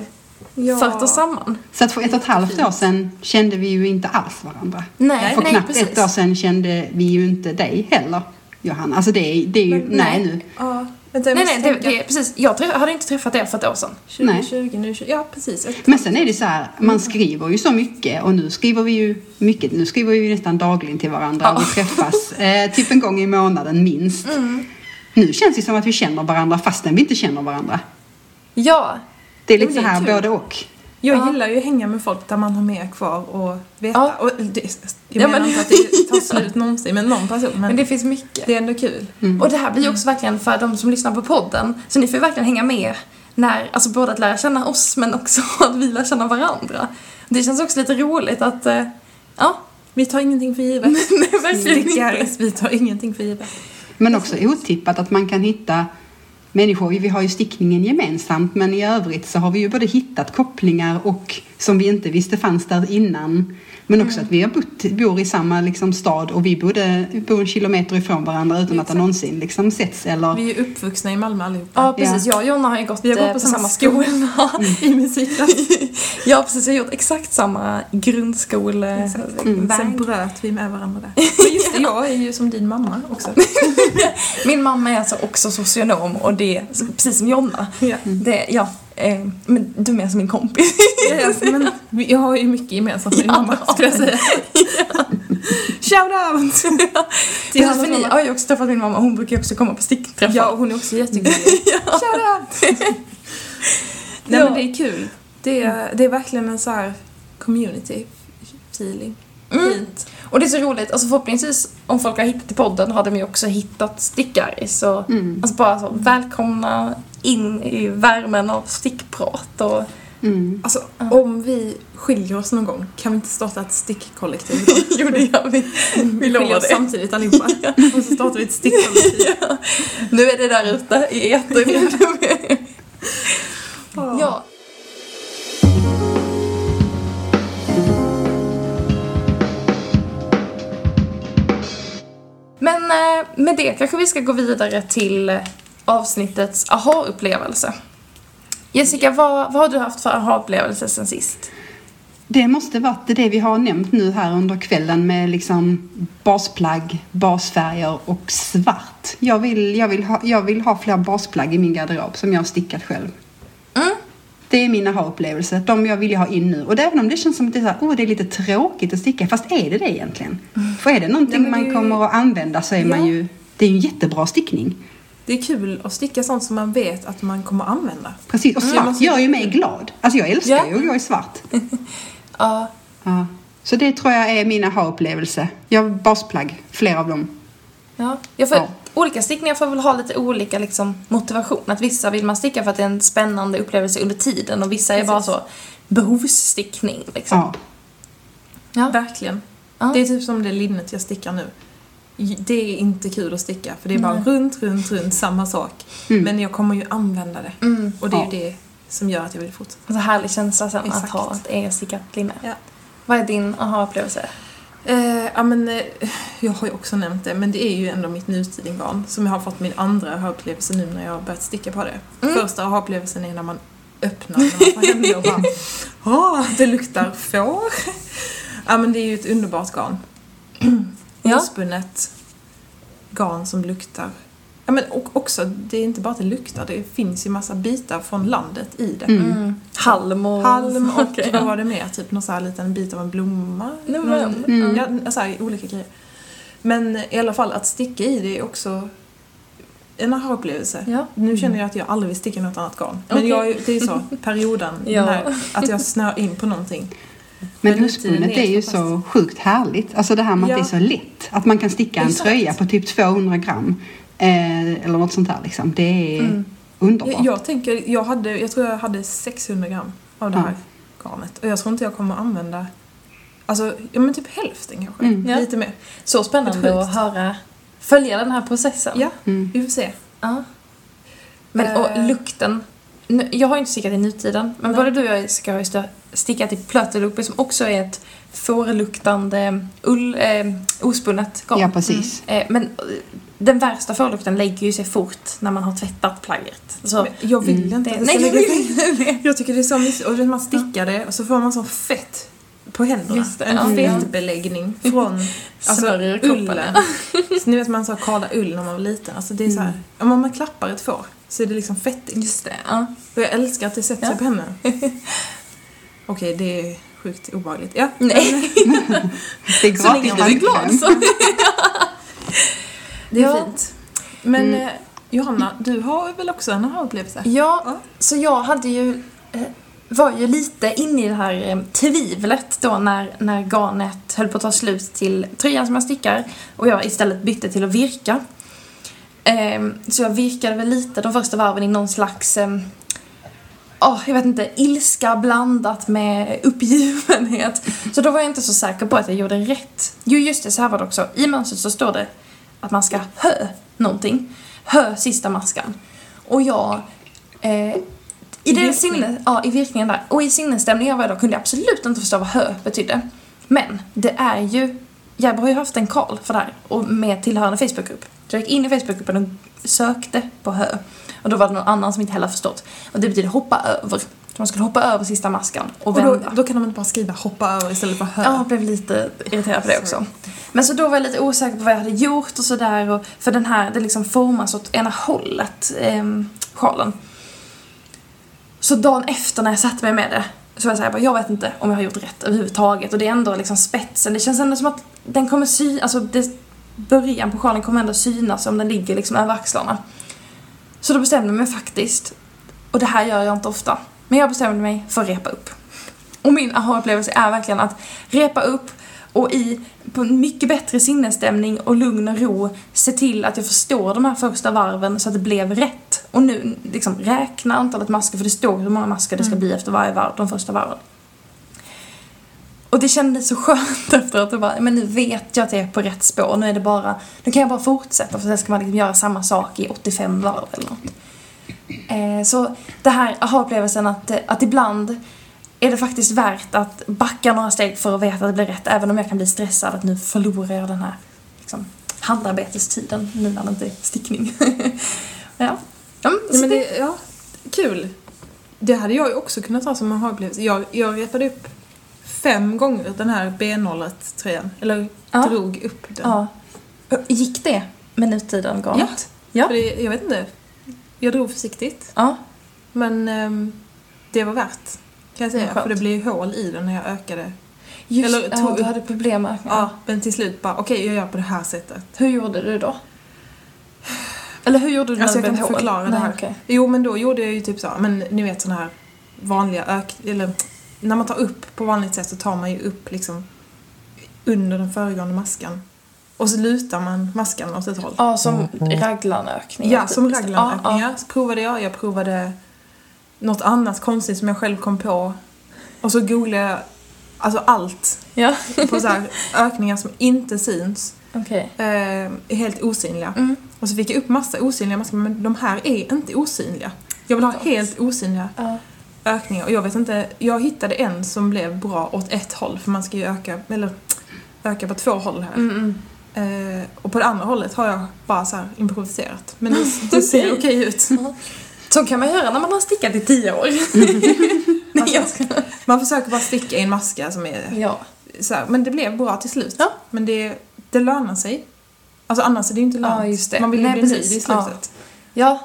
[SPEAKER 1] fört oss samman.
[SPEAKER 2] Så att för ett och ett halvt år sedan kände vi ju inte alls varandra.
[SPEAKER 1] Nej,
[SPEAKER 2] För
[SPEAKER 1] nej
[SPEAKER 2] knappt
[SPEAKER 1] precis.
[SPEAKER 2] ett år sedan kände vi ju inte dig heller, Johanna. Alltså det är, det är ju,
[SPEAKER 3] Men
[SPEAKER 2] nej,
[SPEAKER 3] nej.
[SPEAKER 2] nu.
[SPEAKER 3] Ja. Vänta, jag
[SPEAKER 1] Nej, nej, det, det är precis. Jag träff- hade inte träffat er för ett år sedan.
[SPEAKER 3] 2020, nu 20, ja precis. Ett-
[SPEAKER 2] Men sen är det så här, man skriver ju så mycket och nu skriver vi ju mycket, nu skriver vi ju nästan dagligen till varandra och vi träffas *laughs* eh, typ en gång i månaden minst.
[SPEAKER 1] Mm.
[SPEAKER 2] Nu känns det som att vi känner varandra fastän vi inte känner varandra.
[SPEAKER 1] Ja,
[SPEAKER 2] Det är lite
[SPEAKER 3] Men
[SPEAKER 2] så
[SPEAKER 3] det är
[SPEAKER 2] här
[SPEAKER 3] kul.
[SPEAKER 2] både och.
[SPEAKER 3] Jag
[SPEAKER 1] Ja.
[SPEAKER 3] gillar ju att hänga med folk där man har mer kvar och veta.
[SPEAKER 1] Ja.
[SPEAKER 3] Och det, jag
[SPEAKER 1] Ja,
[SPEAKER 3] menar
[SPEAKER 1] men-
[SPEAKER 3] inte att det tar slut någonsin med någon person, men,
[SPEAKER 1] men
[SPEAKER 3] det,
[SPEAKER 1] det finns mycket.
[SPEAKER 3] är ändå kul.
[SPEAKER 2] Mm.
[SPEAKER 1] Och det här blir ju också verkligen för de som lyssnar på podden. Så ni får ju verkligen hänga med när, alltså både att lära känna oss men också *laughs* att vi lär känna varandra. Det känns också lite roligt att, eh, ja,
[SPEAKER 3] Vi tar ingenting för givet. *laughs*
[SPEAKER 1] nej, verkligen inte.
[SPEAKER 3] Vi tar ingenting för givet.
[SPEAKER 2] Men också otippat att man kan hitta människor, vi har ju stickningen gemensamt men i övrigt så har vi ju både hittat kopplingar och som vi inte visste fanns där innan. Men också att vi har bott, bor i samma liksom, stad och vi bodde, bor en kilometer ifrån varandra utan att ha någonsin liksom, setts eller...
[SPEAKER 3] Vi är uppvuxna i Malmö allihopa.
[SPEAKER 1] Ja, precis. Jag och Jonna har ju gått,
[SPEAKER 3] Vi har gått
[SPEAKER 1] eh,
[SPEAKER 3] på samma skola. *laughs* I musikklass.
[SPEAKER 1] Ja, precis. Jag har gjort exakt samma grundskoleväg.
[SPEAKER 3] Exakt. Sen bröt vi med varandra *laughs* där. Men just det, jag är ju som din mamma också. *laughs*
[SPEAKER 1] Min mamma är alltså också socionom och det, precis som Jonna.
[SPEAKER 3] Ja.
[SPEAKER 1] Det, ja, eh, men du är mer som min kompis.
[SPEAKER 3] Ja, men jag har ju mycket gemensamt med din mamma skulle jag säga. *laughs* Shout out! *laughs* Till
[SPEAKER 1] Precis, för ni har ju också träffat min mamma, hon brukar ju också komma på stickträffar.
[SPEAKER 3] Ja, och hon är också jättegullig. *laughs* Shout out! Nej
[SPEAKER 1] Ja.
[SPEAKER 3] men det är kul. Det är, det är verkligen en så här community feeling.
[SPEAKER 1] Mm.
[SPEAKER 3] Fint.
[SPEAKER 1] Och det är så roligt, alltså förhoppningsvis om folk har hittat till podden har de ju också hittat stickar. Så,
[SPEAKER 2] Mm.
[SPEAKER 1] alltså bara så, välkomna in i värmen av stickprat och
[SPEAKER 2] Mm.
[SPEAKER 3] Alltså om vi skiljer oss någon gång, kan vi inte starta ett stickkollektiv då? *laughs*
[SPEAKER 1] jo det gör vi.
[SPEAKER 3] Vi
[SPEAKER 1] lovar det.
[SPEAKER 3] samtidigt allihopa. *laughs* Och så startar vi ett stickkollektiv. *laughs*
[SPEAKER 1] Nu är det där ute i etern. ja. Men eh, med det kanske vi ska gå vidare till avsnittets aha-upplevelse. Jessica, vad, vad har du haft för aha-upplevelse sen sist?
[SPEAKER 2] Det måste varit det vi har nämnt nu här under kvällen med liksom basplagg, basfärger och svart. Jag vill, jag vill, ha, jag vill ha fler basplagg i min garderob som jag har stickat själv.
[SPEAKER 1] Mm.
[SPEAKER 2] Det är min aha-upplevelse, de jag vill ha in nu. Och även om det känns som att det är, så här, oh, det är lite tråkigt att sticka, fast är det det egentligen? För är det någonting
[SPEAKER 3] Ja,
[SPEAKER 2] man
[SPEAKER 3] ju-
[SPEAKER 2] kommer att använda så är man
[SPEAKER 3] Ja.
[SPEAKER 2] ju, det är ju en jättebra stickning.
[SPEAKER 3] Det är kul att sticka sånt som man vet att man kommer använda.
[SPEAKER 2] Precis, och
[SPEAKER 3] Mm.
[SPEAKER 2] svart
[SPEAKER 3] ser-
[SPEAKER 2] gör ju mig glad. Alltså jag älskar ju att gå i svart. *laughs*
[SPEAKER 1] Ja,
[SPEAKER 2] Ja. Så det tror jag är min aha-upplevelse. Jag har basplagg, fler av dem.
[SPEAKER 1] Ja, ja för
[SPEAKER 2] Ja.
[SPEAKER 1] olika stickningar får väl ha lite olika liksom, motivation. Att vissa vill man sticka för att det är en spännande upplevelse under tiden och vissa är bara så behovsstickning. Liksom.
[SPEAKER 2] Ja.
[SPEAKER 1] Ja.
[SPEAKER 3] Verkligen.
[SPEAKER 1] Ja.
[SPEAKER 3] Det är typ som det linnet jag stickar nu. Det är inte kul att sticka för det är bara
[SPEAKER 1] Nej.
[SPEAKER 3] runt, runt, runt samma sak.
[SPEAKER 2] Mm.
[SPEAKER 3] Men jag kommer ju använda det.
[SPEAKER 1] Mm.
[SPEAKER 3] Och det är
[SPEAKER 2] Ja.
[SPEAKER 3] ju det som gör att jag vill fortsätta.
[SPEAKER 1] Så härlig känsla sen att
[SPEAKER 3] Exakt.
[SPEAKER 1] ha ett eget stickat linne.
[SPEAKER 3] Ja.
[SPEAKER 1] Vad är din aha-upplevelse?
[SPEAKER 3] Eh, ja men eh, jag har ju också nämnt det men det är ju ändå mitt nutidinggarn som jag har fått min andra aha-upplevelse nu när jag har börjat sticka på det.
[SPEAKER 1] Mm.
[SPEAKER 3] Första aha-upplevelsen är när man öppnar när man får hem det och bara Åh, *laughs* det luktar får. *laughs* ja men det är ju ett underbart garn. *clears throat*
[SPEAKER 1] Ja.
[SPEAKER 3] Ospunnet garn som luktar. Ja men och också, det är inte bara att det luktar, det finns ju massa bitar från landet i det.
[SPEAKER 2] Mm.
[SPEAKER 1] Mm. Halm och...
[SPEAKER 3] Halm och *laughs*
[SPEAKER 1] Okej.
[SPEAKER 3] vad var det mer? Typ någon så här liten bit av en blomma? Någon-
[SPEAKER 2] Mm.
[SPEAKER 3] Ja, så här, olika grejer. Men i alla fall att sticka i det är också en aha-upplevelse.
[SPEAKER 1] Ja.
[SPEAKER 3] Nu känner jag att jag aldrig vill sticka något annat garn. Men
[SPEAKER 1] Okej.
[SPEAKER 3] jag, är- det är så, perioden, *laughs*
[SPEAKER 1] Ja.
[SPEAKER 3] när, att jag snör in på någonting.
[SPEAKER 2] Men ospunnet
[SPEAKER 3] är
[SPEAKER 2] är ju så sjukt härligt. Alltså det här med
[SPEAKER 3] Ja.
[SPEAKER 2] att det är så lätt. Att man kan sticka en tröja på typ 200 gram. Eh, eller något sånt här liksom. Det är
[SPEAKER 1] Mm.
[SPEAKER 2] underbart.
[SPEAKER 3] Jag, jag tänker, jag, hade, jag tror jag hade 600 gram av det
[SPEAKER 2] Ja.
[SPEAKER 3] här garnet. Och jag tror inte jag kommer använda, alltså, ja men typ hälften kanske.
[SPEAKER 2] Mm.
[SPEAKER 1] Ja.
[SPEAKER 3] Lite mer.
[SPEAKER 1] Så spännande att höra, följa den här processen.
[SPEAKER 3] Ja,
[SPEAKER 2] Mm.
[SPEAKER 3] vi får se.
[SPEAKER 1] Ja. Men, och
[SPEAKER 3] Eh.
[SPEAKER 1] lukten. Nu- Jag har ju inte stickat i nutiden, men
[SPEAKER 3] Nej.
[SPEAKER 1] både du och jag ska ha stickat i Plötelupi som också är ett fårluktande ull, eh, ospunnet garn.
[SPEAKER 2] Ja, precis.
[SPEAKER 1] Eh, men eh, den värsta fårlukten lägger ju sig fort när man har tvättat plagget. Så,
[SPEAKER 3] Men jag vill
[SPEAKER 2] Mm.
[SPEAKER 3] inte
[SPEAKER 1] det nej, jag vill. *laughs*
[SPEAKER 3] Jag tycker det är så mysigt. Och man stickar det och så får man sån fett på händerna. En fettbeläggning från *laughs* alltså, ullen. Så ni vet man sa kala ull när man var liten. Alltså det är så här,
[SPEAKER 2] Mm.
[SPEAKER 3] om man klappar ett får så är det liksom fettigt.
[SPEAKER 1] Just det, ja.
[SPEAKER 3] Och jag älskar att det sätter sig på händerna. *laughs* Okej, det är sjukt obehagligt. Ja.
[SPEAKER 1] Nej, *laughs*
[SPEAKER 2] Det är
[SPEAKER 1] så länge du är glad så.
[SPEAKER 3] Det är
[SPEAKER 1] Ja.
[SPEAKER 3] fint. Men
[SPEAKER 2] Mm.
[SPEAKER 3] eh, Johanna, du har väl också en aha-upplevelse?
[SPEAKER 1] Ja,
[SPEAKER 3] Ja.
[SPEAKER 1] så jag hade ju, eh, var ju lite inne i det här eh, tvivlet då när, när garnet höll på att ta slut till tröjan som jag stickar och jag istället bytte till att virka. Ehm, så jag virkade väl lite de första varven i någon slags, åh, jag vet inte, ilska blandat med uppgivenhet. Så då var jag inte så säker på att jag gjorde rätt. Jo, just det, så här var det också. I mönstret så står det att man ska hö någonting. Hö sista maskan. Och jag... Eh, I den
[SPEAKER 3] virkning.
[SPEAKER 1] sinne, ja, i virkningen där. Och i sinnesstämningen jag var då kunde jag absolut inte förstå vad hö betydde. Men det är ju... Jag har ju haft en call för det här och med tillhörande Facebookgrupp. Så jag gick in i Facebookgruppen och sökte på hö. Och då var det någon annan som inte heller förstått. Och det betyder hoppa över. Så man skulle hoppa över sista maskan och,
[SPEAKER 3] Och
[SPEAKER 1] vända.
[SPEAKER 3] då, då kan de inte bara skriva hoppa över istället för hö.
[SPEAKER 1] Ja, jag blev lite irriterad på det också. Men så då var jag lite osäker på vad jag hade gjort och sådär. För den här, det liksom formas åt ena hållet, eh, sjalen. Så dagen efter när jag satte mig med det så var jag såhär, jag vet inte om jag har gjort rätt överhuvudtaget. Och det är ändå liksom spetsen, det känns ändå som att den kommer sy, alltså det, början på sjalen kommer ändå synas om den ligger liksom över axlarna. Så då bestämde jag mig faktiskt, och det här gör jag inte ofta, men jag bestämde mig för att repa upp. Och min aha-upplevelse är verkligen att repa upp och i på en mycket bättre sinnesstämning och lugn och ro se till att jag förstår de här första varven så att det blev rätt. Och nu liksom räkna antalet masker, för det står hur många masker det ska bli efter varje varv, de första varven. Och det kändes så skönt *laughs* efter att det bara, men nu vet jag att jag är på rätt spår. Nu är det bara, nu kan jag bara fortsätta för sen ska man liksom göra samma sak i 85 varv eller något. Eh, så det här aha-upplevelsen att, eh, att ibland är det faktiskt värt att backa några steg för att veta att det blir rätt. Även om jag kan bli stressad att nu förlorar jag den här liksom, handarbetestiden nu när det inte är stickning. *laughs* ja. Ja, men,
[SPEAKER 3] Ja, men
[SPEAKER 1] det,
[SPEAKER 3] ja, kul. Det hade jag ju också kunnat ha som en aha-upplevelse. Jag, jag repade upp fem gånger den här B01-tröjan. Eller
[SPEAKER 1] Ja.
[SPEAKER 3] drog upp den.
[SPEAKER 1] ja. Gick det med nutiden garnet? Ja.
[SPEAKER 3] För det, jag vet inte. Jag drog försiktigt.
[SPEAKER 1] Ja.
[SPEAKER 3] Men ehm, det var värt. Kan jag säga.
[SPEAKER 1] Skönt.
[SPEAKER 3] För det blev ju hål i den när jag ökade.
[SPEAKER 1] Just,
[SPEAKER 3] Eller
[SPEAKER 1] ja,
[SPEAKER 3] tog
[SPEAKER 1] du
[SPEAKER 3] upp-
[SPEAKER 1] hade problem med
[SPEAKER 3] Ja, men till slut bara okej jag gör på det här sättet.
[SPEAKER 1] Hur gjorde du då? Eller hur gjorde du
[SPEAKER 3] Alltså
[SPEAKER 1] när
[SPEAKER 3] jag
[SPEAKER 1] det
[SPEAKER 3] kan inte
[SPEAKER 1] hål?
[SPEAKER 3] förklara det
[SPEAKER 1] Nej,
[SPEAKER 3] här.
[SPEAKER 1] okej.
[SPEAKER 3] Jo men då gjorde jag ju typ så, men ni vet såna här vanliga ök... Eller när man tar upp på vanligt sätt så tar man ju upp liksom under den föregående maskan. Och så lutar man maskan åt ett håll.
[SPEAKER 1] Ja, som raglanökningar.
[SPEAKER 3] Ja,
[SPEAKER 1] typ.
[SPEAKER 3] som
[SPEAKER 1] Ja,
[SPEAKER 3] raglanökningar. Så provade jag. Jag provade något annat konstigt som jag själv kom på. Och så googlade jag alltså allt
[SPEAKER 1] Ja,
[SPEAKER 3] på så här *laughs* ökningar som inte syns.
[SPEAKER 1] Okej.
[SPEAKER 3] Eh, är helt osynliga.
[SPEAKER 1] Mm.
[SPEAKER 3] Och så fick jag upp massa osynliga maskar men de här är inte osynliga. Jag vill ha helt osynliga
[SPEAKER 1] Ja.
[SPEAKER 3] ökningar. Och jag vet inte, jag hittade en som blev bra åt ett håll för man ska ju öka, eller öka på två håll här.
[SPEAKER 1] Mm, mm.
[SPEAKER 3] Eh, och på det andra hållet har jag bara så här improviserat. Men det, *laughs* det ser okej ut.
[SPEAKER 1] Så kan man göra när man har stickat i tio år. *laughs* Ska...
[SPEAKER 3] Man försöker bara sticka i en maska som är
[SPEAKER 1] Ja.
[SPEAKER 3] så här, men det blev bra till slut.
[SPEAKER 1] Ja.
[SPEAKER 3] Men det, det lönar sig. Alltså annars är det ju inte lönt.
[SPEAKER 1] Ja, just det.
[SPEAKER 3] Man vill ju bli nöjd i slutet.
[SPEAKER 1] Ja.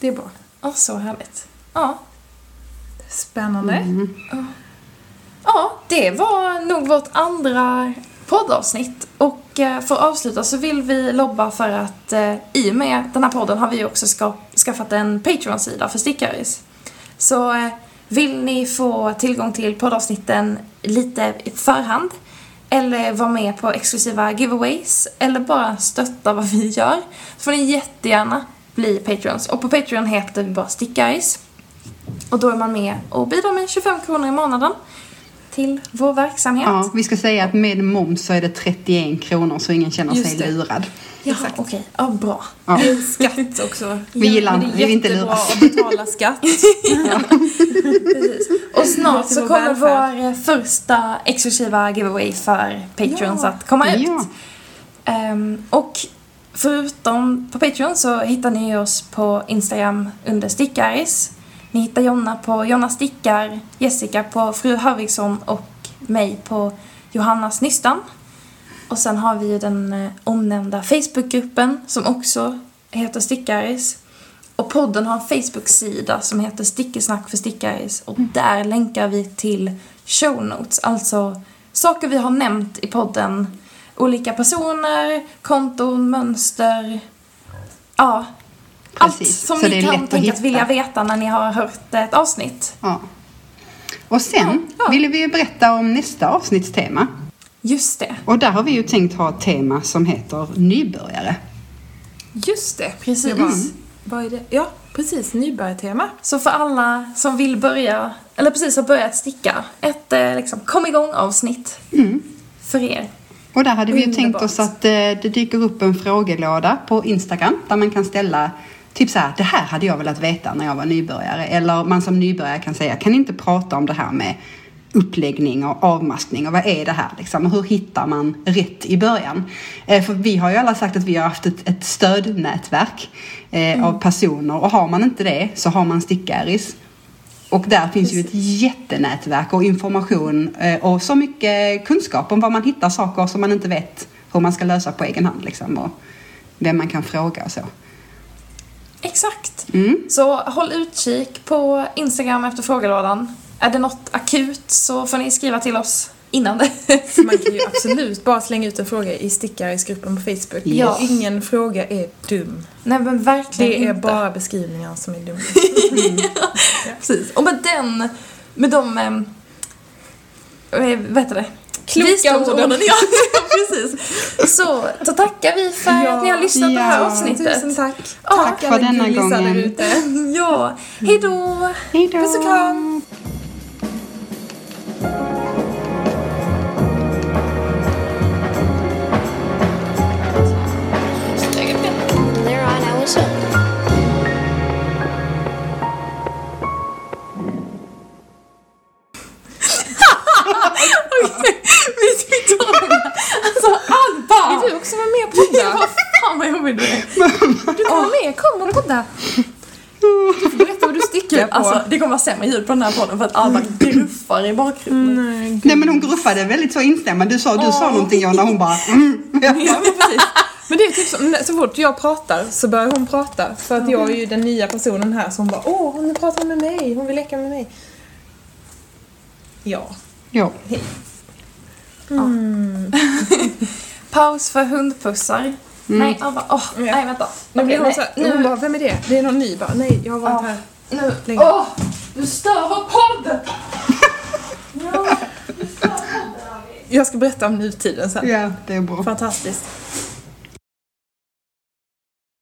[SPEAKER 3] Det är bra.
[SPEAKER 1] Ja, så härligt. Ja.
[SPEAKER 3] Spännande.
[SPEAKER 2] Mm.
[SPEAKER 1] Ja, det var nog vårt andra poddavsnitt. Och eh, för att avsluta så vill vi lobba för att eh, i och med den här podden har vi också ska, skaffat en Patreon-sida för Stickaris. Så eh, vill ni få tillgång till poddavsnitten lite i förhand eller vara med på exklusiva giveaways eller bara stötta vad vi gör så får ni jättegärna bli Patreons. Och på Patreon heter vi bara Stickaris. Och då är man med och bidrar med 25 kronor i månaden till vår verksamhet.
[SPEAKER 2] Ja, vi ska säga att med moms så är det 31 kronor så ingen känner
[SPEAKER 3] Just
[SPEAKER 2] sig
[SPEAKER 3] det.
[SPEAKER 2] lurad.
[SPEAKER 1] Jaha, okej. Ja, bra.
[SPEAKER 2] Ja.
[SPEAKER 3] Det är skatt också.
[SPEAKER 2] Vi gillar inte-
[SPEAKER 3] det är
[SPEAKER 2] vi vill inte
[SPEAKER 3] jättebra
[SPEAKER 2] luras.
[SPEAKER 3] att betala skatt. *laughs*
[SPEAKER 1] Och snart så kommer
[SPEAKER 3] välfärd.
[SPEAKER 1] vår eh, första exklusiva giveaway för Patreons
[SPEAKER 3] Ja.
[SPEAKER 1] att komma ut.
[SPEAKER 2] Ja.
[SPEAKER 1] Ehm, och förutom på Patreon så hittar ni oss på Instagram under Stickaris. Ni hittar Jonna på Jonna Stickar, Jessica på Fru Harvigsson och mig på Johannas Nystan. Och sen har vi ju den eh, omnämnda Facebookgruppen som också heter Stickaris. Och podden har en Facebook-sida som heter Stickesnack för Stickaris och där länkar vi till show notes, alltså saker vi har nämnt i podden. Olika personer, konton, mönster. Ja. Allt
[SPEAKER 2] Precis,
[SPEAKER 1] som
[SPEAKER 2] så
[SPEAKER 1] ni kan tänkas vilja veta när ni har hört ett avsnitt.
[SPEAKER 2] Ja. Och sen
[SPEAKER 1] Ja.
[SPEAKER 2] ville vi ju berätta om nästa avsnittstema.
[SPEAKER 1] Just det.
[SPEAKER 2] Och där har vi ju tänkt ha ett tema som heter nybörjare.
[SPEAKER 3] Just det.
[SPEAKER 1] Precis.
[SPEAKER 3] Bara, Vad är det? Ja, precis. Nybörjartema.
[SPEAKER 1] Så för alla som vill börja, eller precis har börjat sticka, ett eh, liksom kom igång avsnitt
[SPEAKER 2] Mm.
[SPEAKER 1] för er.
[SPEAKER 2] Och där hade vi ju tänkt
[SPEAKER 3] Underbart.
[SPEAKER 2] oss att eh, det dyker upp en frågelåda på Instagram där man kan ställa Typ så här, det här hade jag velat veta när jag var nybörjare. Eller man som nybörjare kan säga, kan inte prata om det här med uppläggning och avmaskning och vad är det här liksom? Och hur hittar man rätt i början? Eh, för vi har ju alla sagt att vi har haft ett, ett stödnätverk eh, av personer och har man inte det så har man stickäris. Och där finns ju ett jättenätverk och information eh, och så mycket kunskap om var man hittar saker som man inte vet hur man ska lösa på egen hand liksom och vem man kan fråga och så.
[SPEAKER 1] Exakt.
[SPEAKER 2] Mm.
[SPEAKER 1] Så håll utkik på Instagram efter frågelådan. Är det något akut så får ni skriva till oss innan det.
[SPEAKER 3] Man kan ju absolut bara slänga ut en fråga i stickarisgruppen på Facebook.
[SPEAKER 1] Ja.
[SPEAKER 3] Ingen fråga är dum.
[SPEAKER 1] Nej men verkligen
[SPEAKER 3] Det är
[SPEAKER 1] inte.
[SPEAKER 3] bara beskrivningar som är dumma. *laughs*
[SPEAKER 1] Precis. Och med den, med de, eh, vad heter det?
[SPEAKER 3] Kloka orden. *laughs*
[SPEAKER 1] Ja, precis. Så, så tackar vi för att ni har lyssnat på det här
[SPEAKER 2] Ja.
[SPEAKER 1] avsnittet.
[SPEAKER 3] Tusen tack.
[SPEAKER 1] Ja,
[SPEAKER 3] tack
[SPEAKER 2] för denna
[SPEAKER 3] gullisar där
[SPEAKER 2] gången.
[SPEAKER 3] ute.
[SPEAKER 1] Ja, hejdå!
[SPEAKER 2] Hej då!
[SPEAKER 3] Puss och kram.
[SPEAKER 1] Alba!
[SPEAKER 3] Vill du också med
[SPEAKER 1] Ja, *laughs*
[SPEAKER 3] podda?
[SPEAKER 1] fan vad jobbig du är.
[SPEAKER 3] Du kan vara med, kom och podda. Du får berätta vad du stickar på.
[SPEAKER 1] Alltså, det kommer vara sämre ljud på den här podden för att Alba gruffar i bakgrunden.
[SPEAKER 3] Nej, gud.
[SPEAKER 2] Nej men hon gruffade väldigt så instämmande. Du sa, du sa någonting Jonna, hon bara mm. *laughs*
[SPEAKER 3] Ja, men precis. Men det är typ som, så fort jag pratar så börjar hon prata. För att jag är ju den nya personen här som bara åh, hon pratar med mig, hon vill leka med mig. Ja.
[SPEAKER 2] Ja. *laughs*
[SPEAKER 1] Paus för hundpussar. Nej, Alba, åh, nej vänta.
[SPEAKER 3] Nu blir
[SPEAKER 1] Okej,
[SPEAKER 3] hon
[SPEAKER 1] nej,
[SPEAKER 3] så här,
[SPEAKER 1] nu,
[SPEAKER 3] hon bara, vem är det? Det är någon ny. Bara, nej, jag har varit
[SPEAKER 1] Ja.
[SPEAKER 3] här.
[SPEAKER 1] nu,
[SPEAKER 3] länge.
[SPEAKER 1] åh! Du stör vår podd! *laughs* Ja,
[SPEAKER 3] Jag ska berätta om nutiden sen.
[SPEAKER 2] ja, det är bra.
[SPEAKER 3] Fantastiskt.